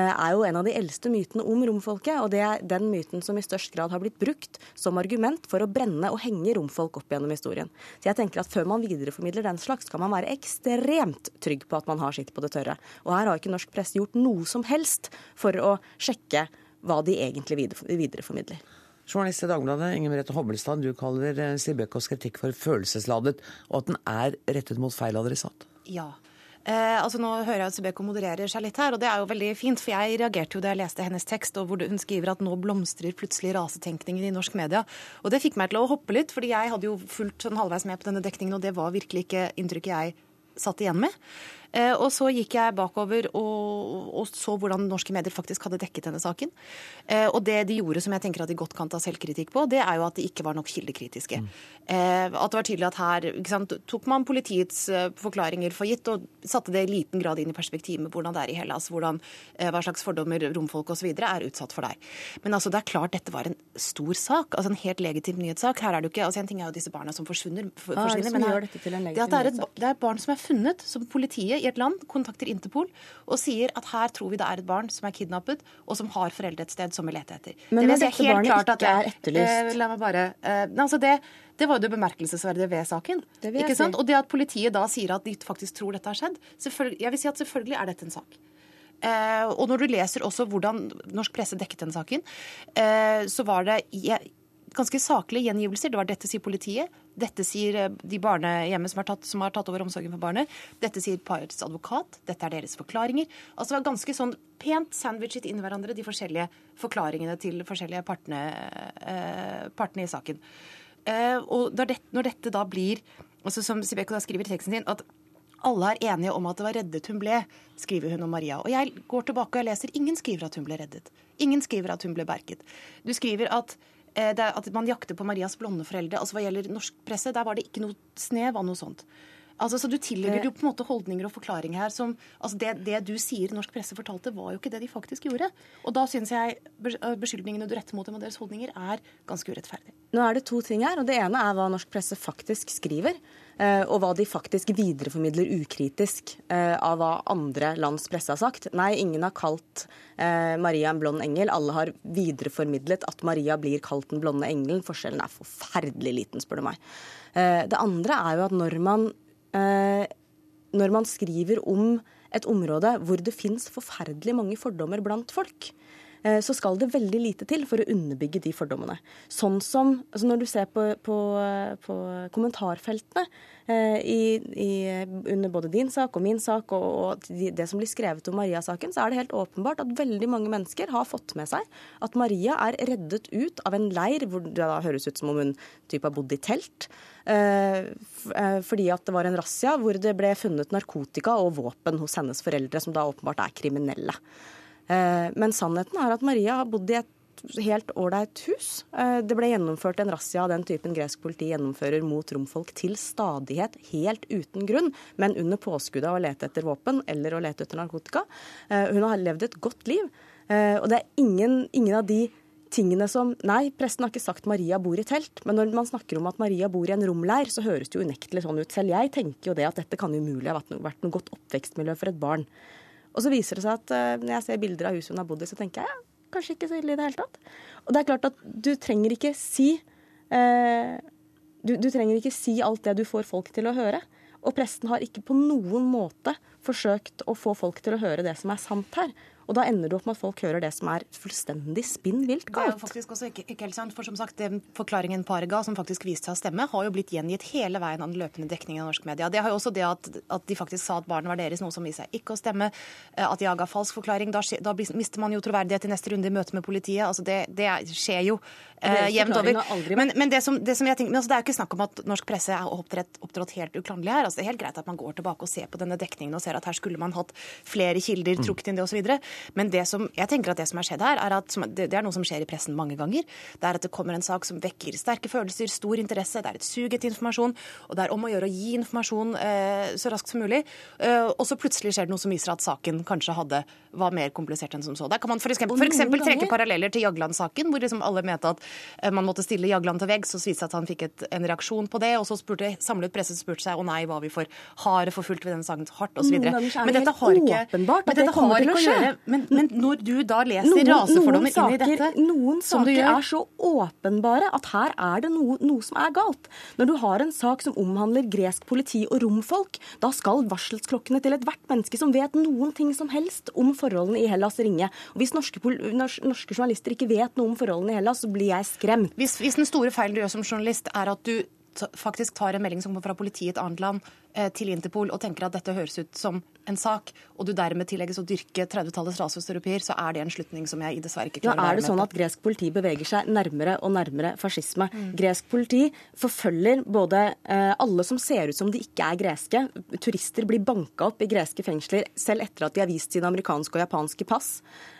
er jo en av de eldste mytene om romfolket, og det er den myten som i størst grad har blitt brukt som argument for å brenne og henge romfolk opp gjennom historien. Så jeg tenker at før man videreformidler den slags, skal man være ekstremt trygg på at man har sitt på det tørre. Og her har ikke norsk presse gjort noe som helst for å sjekke hva de egentlig videreformidler. Journalist i Dagbladet, Inger Merete Hobbelstad, du kaller eh, Sibekos kritikk for følelsesladet, og at den er rettet mot feil adressat. Ja. Eh, altså Nå hører jeg at Subeko modererer seg litt her, og det er jo veldig fint. For jeg reagerte jo da jeg leste hennes tekst, og hvor hun skriver at nå blomstrer plutselig rasetenkningen i norsk media. Og det fikk meg til å hoppe litt, fordi jeg hadde jo fulgt sånn halvveis med på denne dekningen, og det var virkelig ikke inntrykket jeg satt igjen med. Eh, og så gikk jeg bakover og, og så hvordan norske medier faktisk hadde dekket denne saken. Eh, og det de gjorde som jeg tenker at de godt kan ta selvkritikk på, det er jo at de ikke var nok kildekritiske. Mm. at det var tydelig at her sant, tok man politiets eh, forklaringer for gitt og satte det i liten grad inn i perspektiv med hvordan det er i Hellas, hvordan, eh, hva slags fordommer romfolk osv. er utsatt for der. Men altså, det er klart dette var en stor sak, altså en helt legitim nyhetssak. Her er det jo ikke, altså En ting er jo disse barna som forsvinner, for, Hva er det forsvinner som men her- det det er, et, det er barn som er funnet, som politiet i et land kontakter Interpol og sier at her tror vi det er et barn som er kidnappet, og som har foreldre et sted som vi leter etter. Men Det vil si helt klart at er etterlyst? Eh, la meg bare eh, altså det, det var jo det bemerkelsesverdige ved saken. Det ikke sant? Og det at politiet da sier at de faktisk tror dette har skjedd, jeg vil si at selvfølgelig er dette en sak. Eh, og når du leser også hvordan norsk presse dekket den saken, eh, så var det i- ganske saklige gjengivelser. Det var dette sier politiet, dette sier eh, de barnehjemmet som som har tatt over omsorgen for barnet, dette sier parets advokat, dette er deres forklaringer. Altså det var ganske sånn pent sandwichet inn i hverandre, de forskjellige forklaringene til forskjellige partene, eh, partene i saken. Eh, og når dette, når dette da blir, altså som Sibeko da skriver i teksten sin, at alle er enige om at det var reddet hun ble, skriver hun om Maria. Og jeg går tilbake og jeg leser ingen skriver at hun ble reddet. Ingen skriver at hun ble berget. Du skriver at, at man jakter på Marias blonde foreldre. Altså Hva gjelder norsk presse, der var det ikke noe snev av noe sånt. Altså, så Du tillegger jo på en måte holdninger og forklaringer her som altså det, det du sier norsk presse fortalte, var jo ikke det de faktisk gjorde. Og da syns jeg beskyldningene du retter mot dem og deres holdninger, er ganske urettferdig. Nå er det to ting her, og det ene er hva norsk presse faktisk skriver. Eh, Og hva de faktisk videreformidler ukritisk eh, av hva andre lands presse har sagt. Nei, ingen har kalt eh, Maria en blond engel. Alle har videreformidlet at Maria blir kalt den blonde engelen. Forskjellen er forferdelig liten, spør du meg. Det andre er jo at når man, når man skriver om et område hvor det fins forferdelig mange fordommer blant folk, så skal det veldig lite til for å underbygge de fordommene. Sånn som altså Når du ser på, på, på kommentarfeltene eh, i, i, under både din sak og min sak og, og det som blir skrevet om Maria-saken, så er det helt åpenbart at veldig mange mennesker har fått med seg at Maria er reddet ut av en leir hvor det da høres ut som om hun type har bodd i telt. Eh, fordi at det var en razzia hvor det ble funnet narkotika og våpen hos hennes foreldre, som da åpenbart er kriminelle. Eh, men sannheten er at Maria har bodd i et helt ålreit hus. Eh, det ble gjennomført en razzia av den typen gresk politi gjennomfører mot romfolk til stadighet, helt uten grunn, men under påskuddet av å lete etter våpen eller å lete etter narkotika. Hun har levd et godt liv. Og det er ingen, ingen av de tingene som Nei, presten har ikke sagt Maria bor i telt, men når man snakker om at Maria bor i en romleir, så høres det jo unektelig sånn ut. Selv jeg tenker jo det at dette kan umulig ha vært noe, vært noe godt oppvekstmiljø for et barn. Og så viser det seg at uh, når jeg ser bilder av huset hun har bodd i, så tenker jeg ja, kanskje ikke så ille i det hele tatt. Og det er klart at du trenger ikke si uh, du, du trenger ikke si alt det du får folk til å høre. Og presten har ikke på noen måte forsøkt å få folk til å høre det som er sant her. Og da ender du opp med at folk hører det som er fullstendig spinn vilt galt. Det er jo faktisk også ikke, ikke helt sant, for som sagt, den Forklaringen paret ga, som faktisk viste seg å stemme, har jo blitt gjengitt hele veien av den løpende dekningen av norsk media. Det har jo også det at, at de faktisk sa at barnet var deres, noe som viste seg ikke å stemme. Eh, at de ga falsk forklaring. Da, da, mister man jo troverdighet i neste runde i møte med politiet. Altså det, det skjer jo eh, jevnt over. Men, men, det som, det som jeg tenker, men altså det er jo ikke snakk om at norsk presse er opptrådt, opptrådt helt uklanderlig her. Altså det er helt greit at man går tilbake og ser på denne dekningen og ser at her skulle man hatt flere kilder, trukket inn det osv. Men det som, jeg tenker at det som har skjedd her, er at det, er noe som skjer i pressen mange ganger. Det er at det kommer en sak som vekker sterke følelser, stor interesse, det er et sug etter informasjon, og det er om å gjøre å gi informasjon eh, så raskt som mulig. Eh, og så plutselig skjer det noe som viser at saken kanskje hadde, var mer komplisert enn som så. Der kan man f.eks. trekke paralleller til Jagland-saken, hvor liksom alle mente at eh, man måtte stille Jagland til veggs, så viste det at han fikk et, en reaksjon på det, og så spurte samlet presse spurte seg å nei, var vi for harde forfulgte ved denne saken hardt, osv. Men dette har ikke, men dette har ikke å gjøre men, men når du da leser noen, rasefordommer noen inn i dette Noen saker er så åpenbare at her er det noe, noe, som er galt. Når du har en sak som omhandler gresk politi og romfolk, da skal varselsklokkene til ethvert menneske som vet noen ting som helst om forholdene i Hellas, ringe. Og Hvis norske, norske journalister ikke vet noe om forholdene i Hellas, så blir jeg skremt. Hvis, hvis den store feilen du gjør som journalist, er at du faktisk tar en melding som kommer fra politiet i et annet land, til Interpol og tenker at dette høres ut som en sak, og du dermed tillegges å dyrke 30-tallets rasestereopier, så er det en slutning som jeg dessverre ikke klarer å på. Er det sånn at gresk politi beveger seg nærmere og nærmere fascisme. Mm. Gresk politi forfølger både eh, alle som ser ut som de ikke er greske. Turister blir banka opp i greske fengsler selv etter at de har vist sine amerikanske og japanske pass.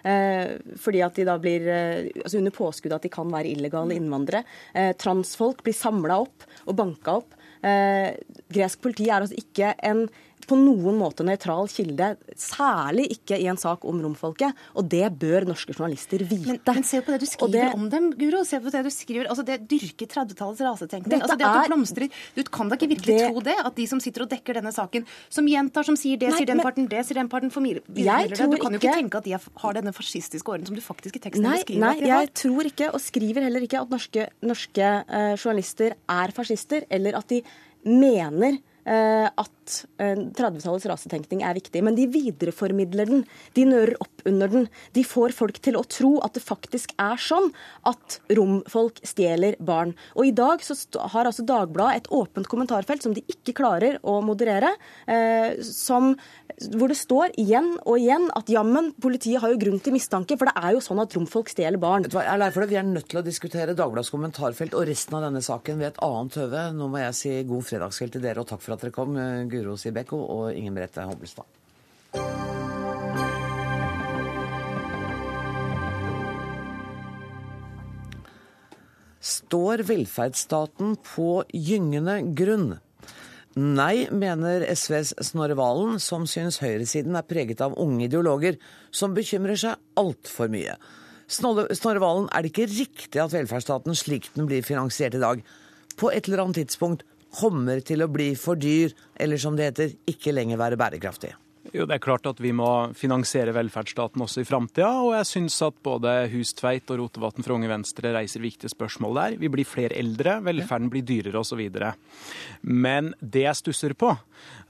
Eh, fordi at de da blir eh, altså under påskudd at de kan være illegale innvandrere. Eh, transfolk blir samla opp og banka opp. Eh, gresk politi er altså ikke en på noen måte nøytral kilde, særlig ikke i en sak om romfolket. Og det bør norske journalister vite. Men, men se på det du skriver det, om dem, Guro. Se på det du skriver. Altså, det dyrker 30-tallets rasetenkning. Altså, det at du blomstrer Du kan da ikke virkelig det, tro det? At de som sitter og dekker denne saken, som gjentar, som sier det, nei, sier den men, parten, det, sier den parten, formidler det. Du kan jo ikke tenke at de har denne fascistiske åren som du faktisk i teksten nei, skriver Nei, jeg tror ikke, og skriver heller ikke, at norske, norske uh, journalister er fascister, eller at de mener at 30-tallets eh, rasetenkning er viktig, men de videreformidler den. De nører opp under den. De får folk til å tro at det faktisk er sånn at romfolk stjeler barn. Og i dag så har altså Dagbladet et åpent kommentarfelt som de ikke klarer å moderere, eh, som, hvor det står igjen og igjen at jammen, politiet har jo grunn til mistanke, for det er jo sånn at romfolk stjeler barn. Jeg er lei for det. Vi er nødt til å diskutere Dagbladets kommentarfelt og resten av denne saken ved et annet høve. Nå må jeg si god fredagskveld til dere, og takk for at dere kom. Guro Sibekko og Ingen Brette Hobbelstad. Står velferdsstaten på gyngende grunn? Nei, mener SVs Snorre Valen, som syns høyresiden er preget av unge ideologer som bekymrer seg altfor mye. Snorre Valen, er det ikke riktig at velferdsstaten slik den blir finansiert i dag, på et eller annet tidspunkt kommer til å bli for dyr, eller som det heter, ikke lenger være bærekraftig? Jo, Det er klart at vi må finansiere velferdsstaten også i framtida. Og jeg syns at både Hustveit og Rotevatn fra Unge Venstre reiser viktige spørsmål der. Vi blir flere eldre, velferden blir dyrere osv. Men det jeg stusser på,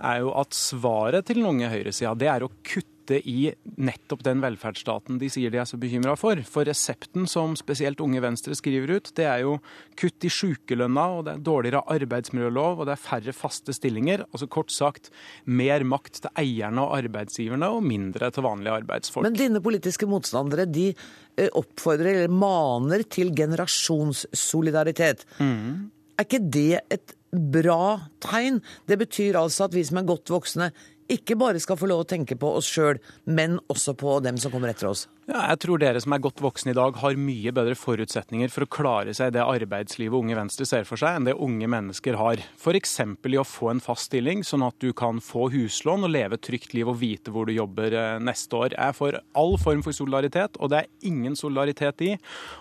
er jo at svaret til den unge høyresida, det er å kutte i nettopp den velferdsstaten de sier de er så bekymra for. For resepten som spesielt Unge Venstre skriver ut, det er jo kutt i sjukelønna, og det er dårligere arbeidsmiljølov, og det er færre faste stillinger. Altså kort sagt mer makt til eierne og arbeidsgiverne, og mindre til vanlige arbeidsfolk. Men dine politiske motstandere de eh, oppfordrer eller maner til generasjonssolidaritet. Mm. Er ikke det et bra tegn? Det betyr altså at vi som er godt voksne, ikke bare skal få lov å tenke på oss sjøl, men også på dem som kommer etter oss. Ja, jeg tror dere som er godt voksne i dag, har mye bedre forutsetninger for å klare seg i det arbeidslivet Unge Venstre ser for seg, enn det unge mennesker har. F.eks. i å få en fast stilling, sånn at du kan få huslån og leve et trygt liv og vite hvor du jobber eh, neste år. Jeg er for all form for solidaritet, og det er ingen solidaritet i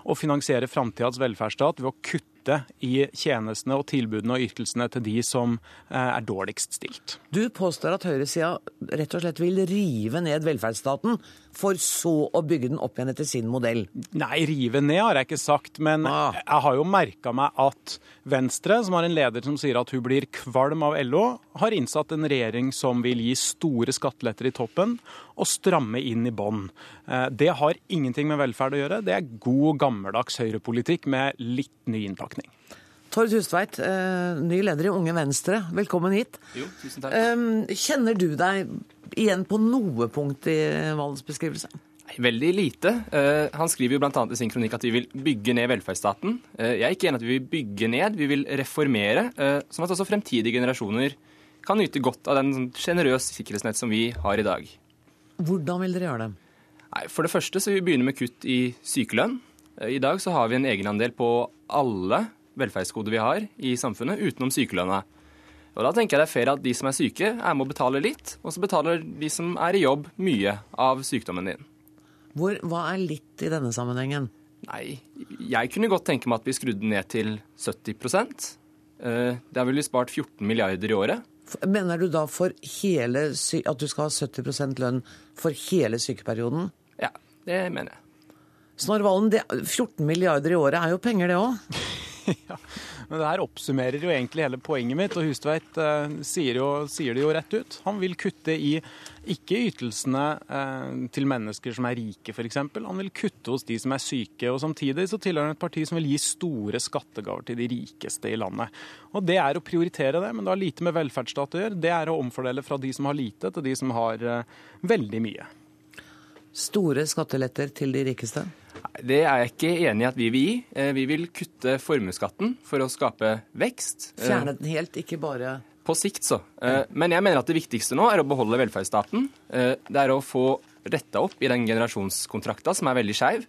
å finansiere framtidas velferdsstat ved å kutte i tjenestene og tilbudene og ytelsene til de som eh, er dårligst stilt. Du påstår at høyresida rett og slett vil rive ned velferdsstaten, for så å bygge den opp igjen etter sin modell. Nei, rive ned har jeg ikke sagt, men Ah. jeg har jo merka meg at Venstre, som har en leder som sier at hun blir kvalm av LO, har innsatt en regjering som vil gi store skatteletter i toppen og stramme inn i bånn. Eh, Det har ingenting med velferd å gjøre. Det er god, gammeldags høyrepolitikk med litt ny innpakning. Tord Hustveit, eh, ny leder i Unge Venstre, velkommen hit. Jo, tusen takk. Kjenner du deg igjen på noe punkt i Valens beskrivelse? Veldig lite. Eh, han skriver jo bl.a. i sin kronikk at vi vil bygge ned velferdsstaten. Eh, jeg er ikke enig at vi vil bygge ned, vi vil reformere, sånn at også fremtidige generasjoner kan nyte godt av den sjenerøse sikkerhetsnett som vi har i dag. Hvordan vil dere gjøre det? For det første så vil vi begynne med kutt i sykelønn. I dag så har vi en egenandel på alle velferdsgoder vi har i samfunnet, utenom sykelønna. Og Da tenker jeg det er fair at de som er syke, er med å betale litt, og så betaler de som er i jobb, mye av sykdommen din. Hvor, hva er litt i denne sammenhengen? Nei, jeg kunne godt tenke meg at vi skrudde ned til 70% Eh, Der ville vi spart 14 milliarder i året. Mener du da for hele at du skal ha 70 lønn for hele sykeperioden? Ja, det mener jeg. Snorre Valen, 14 milliarder i året er jo penger, det òg. Men det her oppsummerer jo egentlig hele poenget mitt, og Hustveit eh, sier, sier det jo rett ut. Han vil kutte i ikke ytelsene eh, til mennesker som er rike, f.eks. Han vil kutte hos de som er syke. Og samtidig så tilhører han et parti som vil gi store skattegaver til de rikeste i landet. Og det er å prioritere det, men det har lite med velferdsstat å gjøre. Det er å omfordele fra de som har lite, til de som har eh, veldig mye. Store skatteletter til de rikeste. Det er jeg ikke enig i at vi vil gi. Eh, Vi vil kutte formuesskatten for å skape vekst. Eh, Fjerne den helt, ikke bare På sikt, så. Eh, Men jeg mener at det viktigste nå er å beholde velferdsstaten. Det er å få retta opp i den generasjonskontrakta som er veldig skeiv.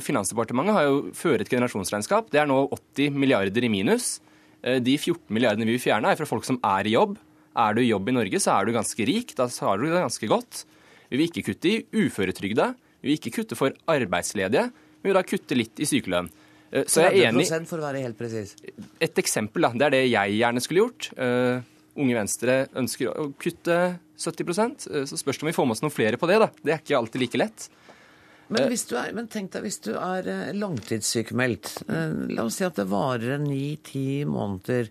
Finansdepartementet har jo ført generasjonsregnskap. Det er nå 80 milliarder i minus. De 14 milliardene vi vil fjerne, er fra folk som er i jobb. Er du i jobb i Norge, så er du ganske rik. Da har du det ganske godt. Vi vil ikke kutte i uføretrygda. Vi vil ikke kutte for arbeidsledige. Vi vil da kutte litt i sykelønn. Eh, Så jeg er enig for å være helt presis. et eksempel, da. Det er det jeg gjerne skulle gjort. Uh, Unge Venstre ønsker å kutte 70 uh, Så spørs det om vi får med oss noen flere på det. da. Det er ikke alltid like lett. Men, hvis du er, men tenk deg hvis du er eh, langtidssykemeldt. Eh, La oss si at det varer ni-ti måneder,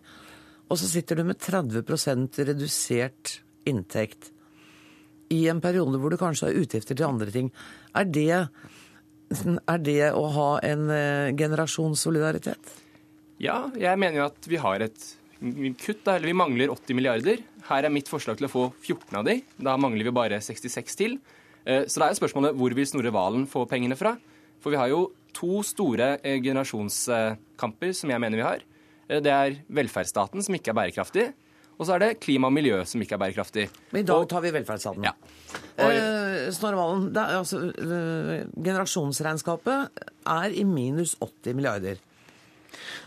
og så sitter du med 30% redusert inntekt i en periode hvor du kanskje har utgifter til andre ting. Er det, er det å ha en eh, generasjonssolidaritet? Ja, jeg mener jo at vi har et kutt, eller vi mangler 80 milliarder. Her er mitt forslag til å få 14 av de. Da mangler vi bare 66 til. Eh, Så da er spørsmålet hvor vil Snorre Valen få pengene fra? For vi har jo to store eh, generasjonskamper som jeg mener vi har. Det er velferdsstaten, som ikke er bærekraftig. Og så er det klima og miljø, som ikke er bærekraftig. Men i dag tar vi velferdsstaten. Ja. Eh, Snorre Valen, det er, altså, eh, generasjonsregnskapet er i minus 80 milliarder.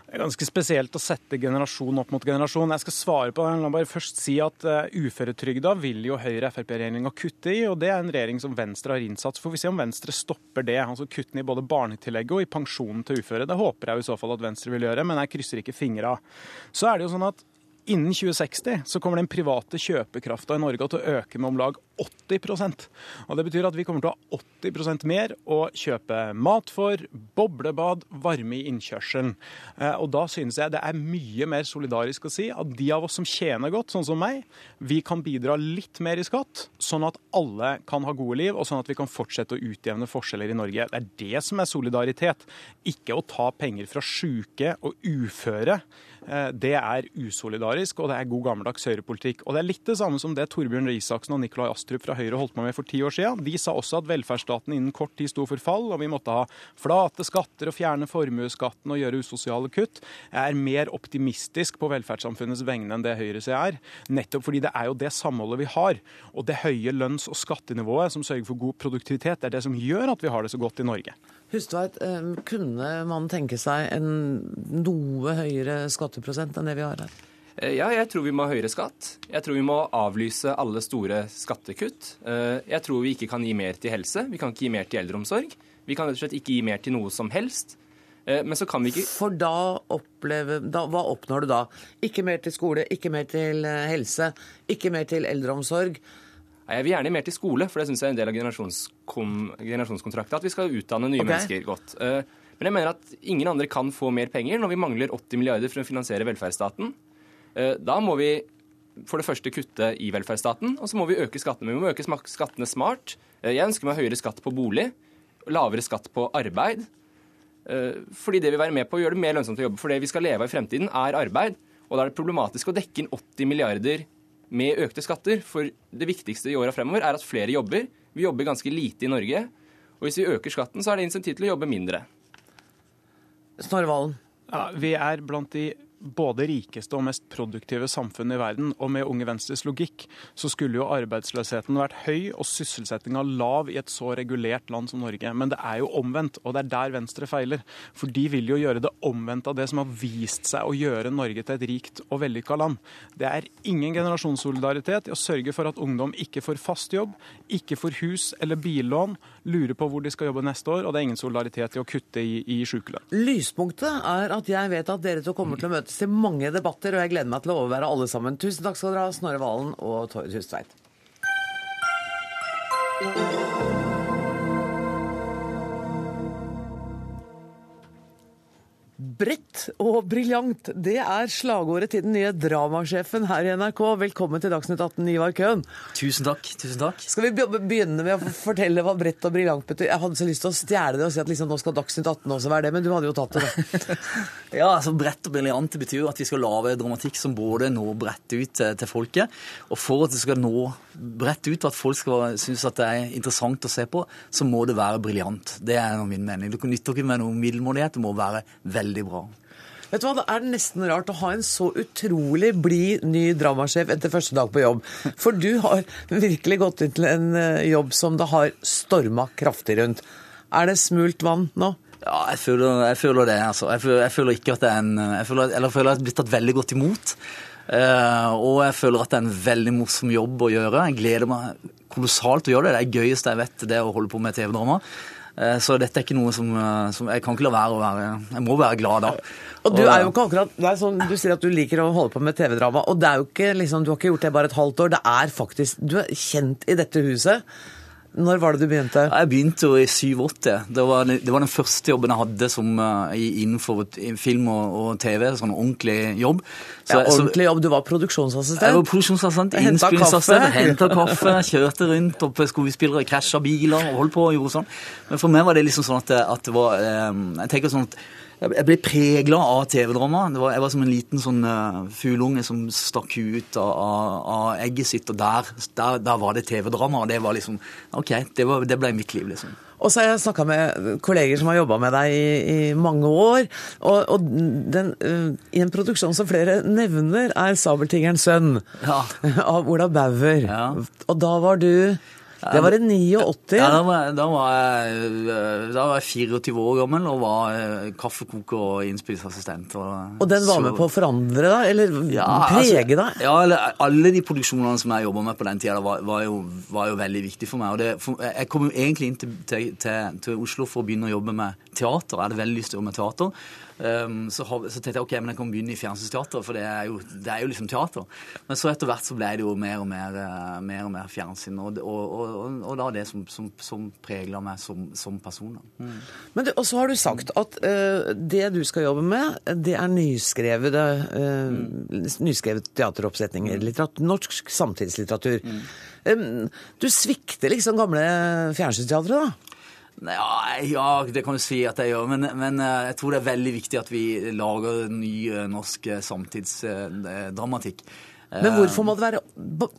Det er ganske spesielt å sette generasjon opp mot generasjon. Jeg skal svare på det. La meg bare først si at uh, uføretrygda vil jo Høyre-Frp-regjeringa kutte i, og det er en regjering som Venstre har innsatt. Så får vi se om Venstre stopper det. Altså kuttene i både barnetillegget og i pensjonen til uføre. Det håper jeg i så fall at Venstre vil gjøre, men jeg krysser ikke fingra. Så er det jo sånn at Innen 2060 så kommer den private kjøpekrafta i Norge til å øke med om lag 80% Og Det betyr at vi kommer til å ha 80% mer å kjøpe mat for, boblebad, varme i innkjørselen. Eh, og Da synes jeg det er mye mer solidarisk å si at de av oss som tjener godt, sånn som meg, vi kan bidra litt mer i skatt, sånn at alle kan ha gode liv, og sånn at vi kan fortsette å utjevne forskjeller i Norge. Det er det som er solidaritet, ikke å ta penger fra sjuke og uføre. Eh, det er usolidarisk, og det er god gammeldags høyrepolitikk. Og det er litt det samme som det Torbjørn Røe Isaksen og Nikolai Astrup fra Høyre holdt på med for ti år siden. De sa også at velferdsstaten innen kort tid sto for fall, og vi måtte ha flate skatter og fjerne formuesskatten og gjøre usosiale kutt. Jeg er mer optimistisk på velferdssamfunnets vegne enn det høyresida er. Nettopp fordi det er jo det samholdet vi har, og det høye lønns- og skattenivået som sørger for god produktivitet, er det som gjør at vi har det så godt i Norge. Hustveit, eh, kunne man tenke seg en noe høyere skatteprosent enn det vi har her? Eh, ja, jeg tror vi må ha høyere skatt. Jeg tror vi må avlyse alle store skattekutt. Eh, jeg tror vi ikke kan gi mer til helse. Vi kan ikke gi mer til eldreomsorg. Vi kan rett og slett ikke gi mer til noe som helst. Men så kan vi ikke For da oppleve da, Hva oppnår du da? Ikke mer til skole, ikke mer til helse, ikke mer til eldreomsorg. Jeg vil gjerne mer til skole, for det syns jeg er en del av generasjonskontrakten. At vi skal utdanne nye okay. mennesker godt. Eh, men jeg mener at ingen andre kan få mer penger når vi mangler 80 milliarder for å finansiere velferdsstaten. Eh, da må vi for det første kutte i velferdsstaten, og så må vi øke skattene. Vi må øke skattene smart. Eh, jeg ønsker meg høyere skatt på bolig, lavere skatt på arbeid. Fordi det vil være med på å gjøre det mer lønnsomt å jobbe. For det vi skal leve av i fremtiden, er arbeid. Og da er det problematisk å dekke inn 80 milliarder med økte skatter. For det viktigste i åra fremover er at flere jobber. Vi jobber ganske lite i Norge. Og hvis vi øker skatten, så er det insentiv til å jobbe mindre. Snorre Valen. Ja, vi er blant de både rikeste og mest produktive samfunn i verden. Og med Unge Venstres logikk så skulle jo arbeidsløsheten vært høy og sysselsettinga lav i et så regulert land som Norge. Men det er jo omvendt, og det er der Venstre feiler. For de vil jo gjøre det omvendt av det som har vist seg å gjøre Norge til et rikt og vellykka land. Det er ingen generasjonssolidaritet i å sørge for at ungdom ikke får fast jobb, ikke får hus eller billån, lurer på hvor de skal jobbe neste år, og det er ingen solidaritet i å kutte i, i sykelønn. Lyspunktet er at jeg vet at dere to kommer til å møte møtes til mange debatter, og jeg gleder meg til å overvære alle sammen. Tusen takk skal dere ha, Snorre Valen og Tord Hustveit. Bredt og briljant, det er slagordet til den nye dramasjefen her i NRK. Velkommen til Dagsnytt 18, Ivar Køhn. Tusen takk. tusen takk. Skal vi begynne med å fortelle hva bredt og briljant betyr? Jeg hadde så lyst til å stjele det og si at liksom, nå skal Dagsnytt 18 også være det, men du hadde jo tatt det. ja, altså Bredt og briljant betyr jo at vi skal lage dramatikk som både når bredt ut til, folket. Og for at det skal nå bredt ut, og at folk skal synes at det er interessant å se på, så må det være briljant. Det er min mening. Du kan nytte dere med noe middelmådighet, det må være veldig bra. Vet du hva, Det er nesten rart å ha en så utrolig blid ny dramasjef etter første dag på jobb. For du har virkelig gått ut til en eh, jobb som det har storma kraftig rundt. Er det smult vann nå? Ja, jeg føler, jeg føler det. altså. Jeg føler, jeg føler, ikke at det er en jeg føler, Eller jeg føler at jeg er blitt tatt veldig godt imot. Uh, og jeg føler at det er en veldig morsom jobb å gjøre. Jeg gleder meg kolossalt å gjøre det. Det er det gøyeste jeg vet, det å holde på med TV-drama. Uh, så dette er ikke noe som, uh, som, Jeg kan ikke la være å være Jeg må være glad da. Og du er jo ikke akkurat det er sånn, Du sier at du liker å holde på med TV-drama, og det er jo ikke liksom, du har ikke gjort det bare et halvt år. Det er faktisk Du er kjent i dette huset. Når var det du begynte? Jeg begynte jo i 87. Det var, det var den første jobben jeg hadde som, innenfor film og, og, TV. Sånn ordentlig jobb. Så, ja, ordentlig jobb? Du var produksjonsassistent? Jeg var produksjonsassistent, innspillingsassistent. Henta kaffe, kjørte rundt opp skuespillere, krasja biler og holdt på og gjorde sånn. Men for meg var det liksom sånn at, at det var um, Jeg tenker sånn at jeg ble pregla av TV-drama. Jeg var som en liten sånn uh, fugleunge som stakk ut av, av, egget sitt, og der, der, der var det TV-drama. Og det var liksom OK, det, var, det ble mitt liv, liksom. Og så har jeg snakka med kolleger som har jobba med deg i, i, mange år. Og, og den, uh, i en produksjon som flere nevner, er 'Sabeltigerens sønn' ja. av Ola Bauer. Ja. Og da var du Det var i 89? Ja, da var, da, var jeg, da var jeg 24 år gammel og var eh, kaffekoker og innspillsassistent. Og, Og den var så- med på å forandre deg, eller Ja, prege altså, deg? Ja, eller, alle de produksjonene som jeg jobba med på den tida, var, var, var jo veldig viktig for meg. Og det, for, jeg kom jo egentlig inn til, til, til, til Oslo for å begynne å jobbe med teater. Jeg hadde veldig lyst til å jobbe med teater. Um, så, så tenkte jeg ok, men jeg kan begynne i fjernsynsteater, for det er, jo, det er jo liksom teater. Men så etter hvert så ble det jo mer og mer, eh, mer, og mer fjernsyn, og, og, og, og, da det som, som, som pregler meg som, som person. Mm. Men og så har du sagt at uh, det du skal jobbe med, det er nyskrevede, eh, nyskrevet teateroppsetninger. Litteratur, norsk samtidslitteratur. Um, du svikter liksom gamle fjernsynsteatret, da? Ja, ja, det kan du si at jeg gjør, men, men eh, jeg tror det er veldig viktig at vi lager ny eh, norsk eh, samtidsdramatikk. Men hvorfor må det være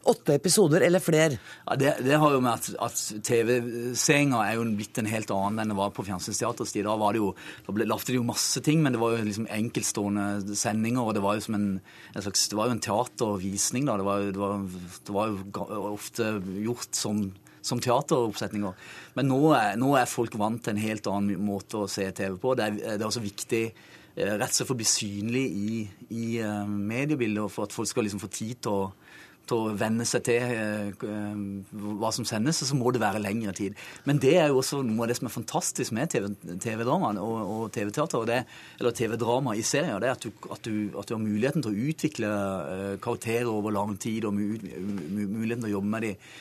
åtte episoder eller flere? Ja, det, det har jo med at, at TV-seinga er jo blitt en helt annen enn det var på Fjernsynsteatrets tid. Da var det jo, da ble, lagde de jo masse ting, men det var jo liksom enkeltstående sendinger. og Det var jo som en, en slags, det var jo en teatervisning. da, Det var, det var, det var jo ofte gjort som, som teateroppsetninger. Men nå er, nå er folk vant til en helt annen måte å se TV på. Det er, det er også viktig eh, rett og slett for å bli synlig i, i eh, mediebildet, og for at folk skal liksom få tid til å, til å venne seg til eh, eh, hva som sendes, så må det være lengre tid. Men det er jo også noe av det som er fantastisk med TV TV-dramaen og, og TV-teater, eller TV-drama i serier, det er at du, at, du, at du har muligheten til å utvikle eh, karakterer over lang tid, og mu, mu, muligheten til å jobbe med dem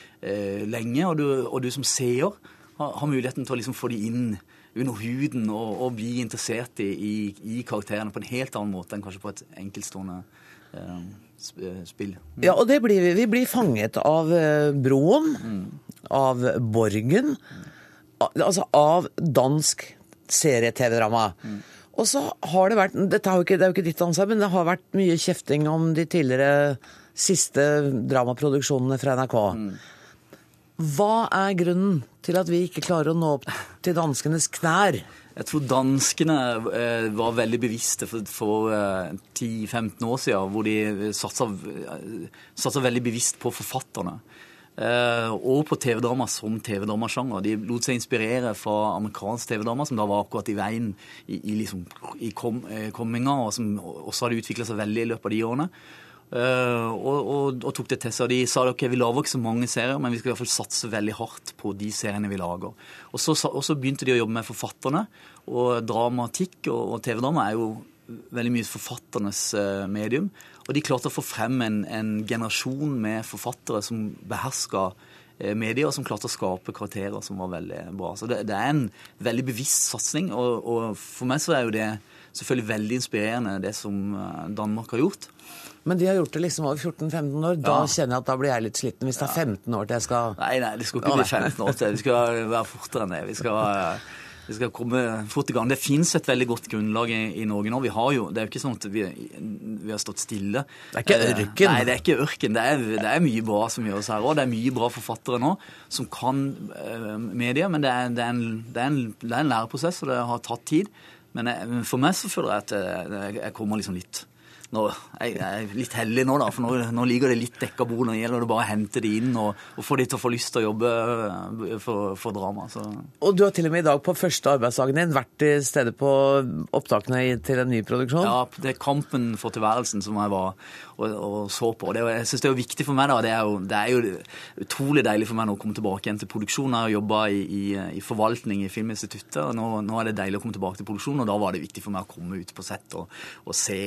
lenge, og du, og du som seer har, har muligheten til å liksom få dem inn under huden og, og bli interessert i, i, i karakterene på en helt annen måte enn kanskje på et enkeltstående eh, sp- eh, spill. Ja, og det blir vi. Vi blir fanget av broen, Broen, av Borgen, altså av dansk serie-TV-drama. Og så har det vært dette har ikke, Det er jo ikke ditt ansvar, men det har vært mye kjefting om de tidligere siste dramaproduksjonene fra NRK. Hva er grunnen til at vi ikke klarer å nå opp til danskenes knær? Jeg tror danskene eh, var veldig bevisste for, for eh, 10-15 år siden, hvor de satsa, eh, veldig bevisst på forfatterne. Eh, og på TV-drama som TV-dramasjanger. De lot seg inspirere fra amerikansk TV-drama, som da var akkurat i veien i, i, liksom, i kom, eh, komminga, og som også hadde utvikla seg veldig i løpet av de årene. Eh, og, og, og tok det til seg. De sa ok, vi lager ikke så mange serier, men vi skal i hvert fall satse veldig hardt på de seriene vi lager. Og så, og så begynte de å jobbe med forfatterne. Og dramatikk og, TV-drama er jo veldig mye forfatternes uh, medium. Og de klarte å få frem en, en generasjon med forfattere som beherska eh, medier, og som klarte å skape karakterer som var veldig bra. Så det, det er en veldig bevisst satsing, og, for meg så er jo det selvfølgelig veldig inspirerende, det som Danmark har gjort. Men de har gjort det liksom over 14-15 år. Da Ja. kjenner jeg at da blir jeg litt sliten. Hvis det er 15 år til jeg skal Nei, nei, det skal ikke bli 15 år til. Vi skal være fortere enn det. Vi skal, eh, vi skal komme fort i gang. Det fins et veldig godt grunnlag i, i Norge nå. Vi har jo, Det er jo ikke sånn at vi, vi har stått stille. Det er ikke Eh, ørken. Nei, det er ikke ørken. Det er, det er mye bra som gjøres her òg. Det er mye bra forfattere nå som kan medier. media, men det er, det, er en, det, er en, det er en læreprosess, og det har tatt tid. Men jeg, for meg så føler jeg at eh, jeg, jeg kommer liksom litt nå, jeg, er litt heldig nå, da, for nå, nå ligger det litt dekka bord. Nå gjelder det bare å hente det inn og, og få de til å få lyst til å jobbe eh, for, for drama. Så. Og du har til og med i dag på første arbeidsdagen din vært til stede på opptakene til en ny produksjon? Ja, det er kampen for tilværelsen som jeg var og, og så på. Det, jeg synes det er jo viktig for meg. da, Det er jo, det er jo utrolig deilig for meg nå å komme tilbake igjen til produksjon. Jeg har jobba i, i, i forvaltning i Filminstituttet, og nå, nå er det deilig å komme tilbake til produksjon. Og da var det viktig for meg å komme ut på sett og, og se,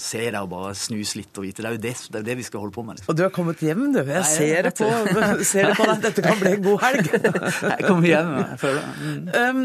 se det og bare snuse litt og vite. Det er jo det, det, er det vi skal holde på med. Liksom. Og du har kommet hjem, du. Jeg Nei, ser det på, ser det på deg. Dette kan bli en god helg. Jeg kommer hjem, jeg føler det. Mm. Um,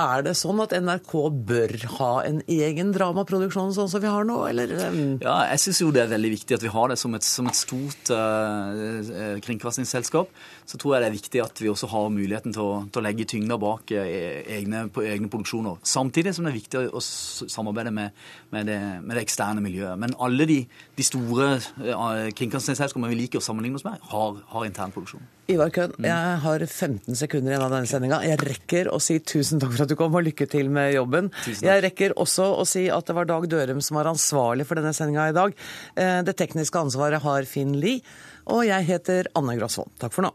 er det sånn at NRK bør ha en egen dramaproduksjon sånn som vi har nå, eller? um, Ja, jeg synes jo det er veldig viktig at vi har det som et, som et stort uh, kringkastingsselskap. Så tror jeg det er viktig at vi også har muligheten til å, til å legge tyngder bak eh, egne, egne produksjoner. Samtidig som det er viktig å samarbeide med, med, det, med det eksterne miljøet. Men alle de, de store uh, kringkastingsselskapene vi liker å sammenligne oss med, har, har internproduksjon. Ivar Køhn, jeg har 15 sekunder igjen av denne sendinga. Jeg rekker å si tusen takk for at du kom, og lykke til med jobben. Jeg rekker også å si at det var Dag Dørum som var ansvarlig for denne sendinga i dag. Eh, Det tekniske ansvaret har Finn Lie, og jeg heter Anne Grosvold. Takk for nå.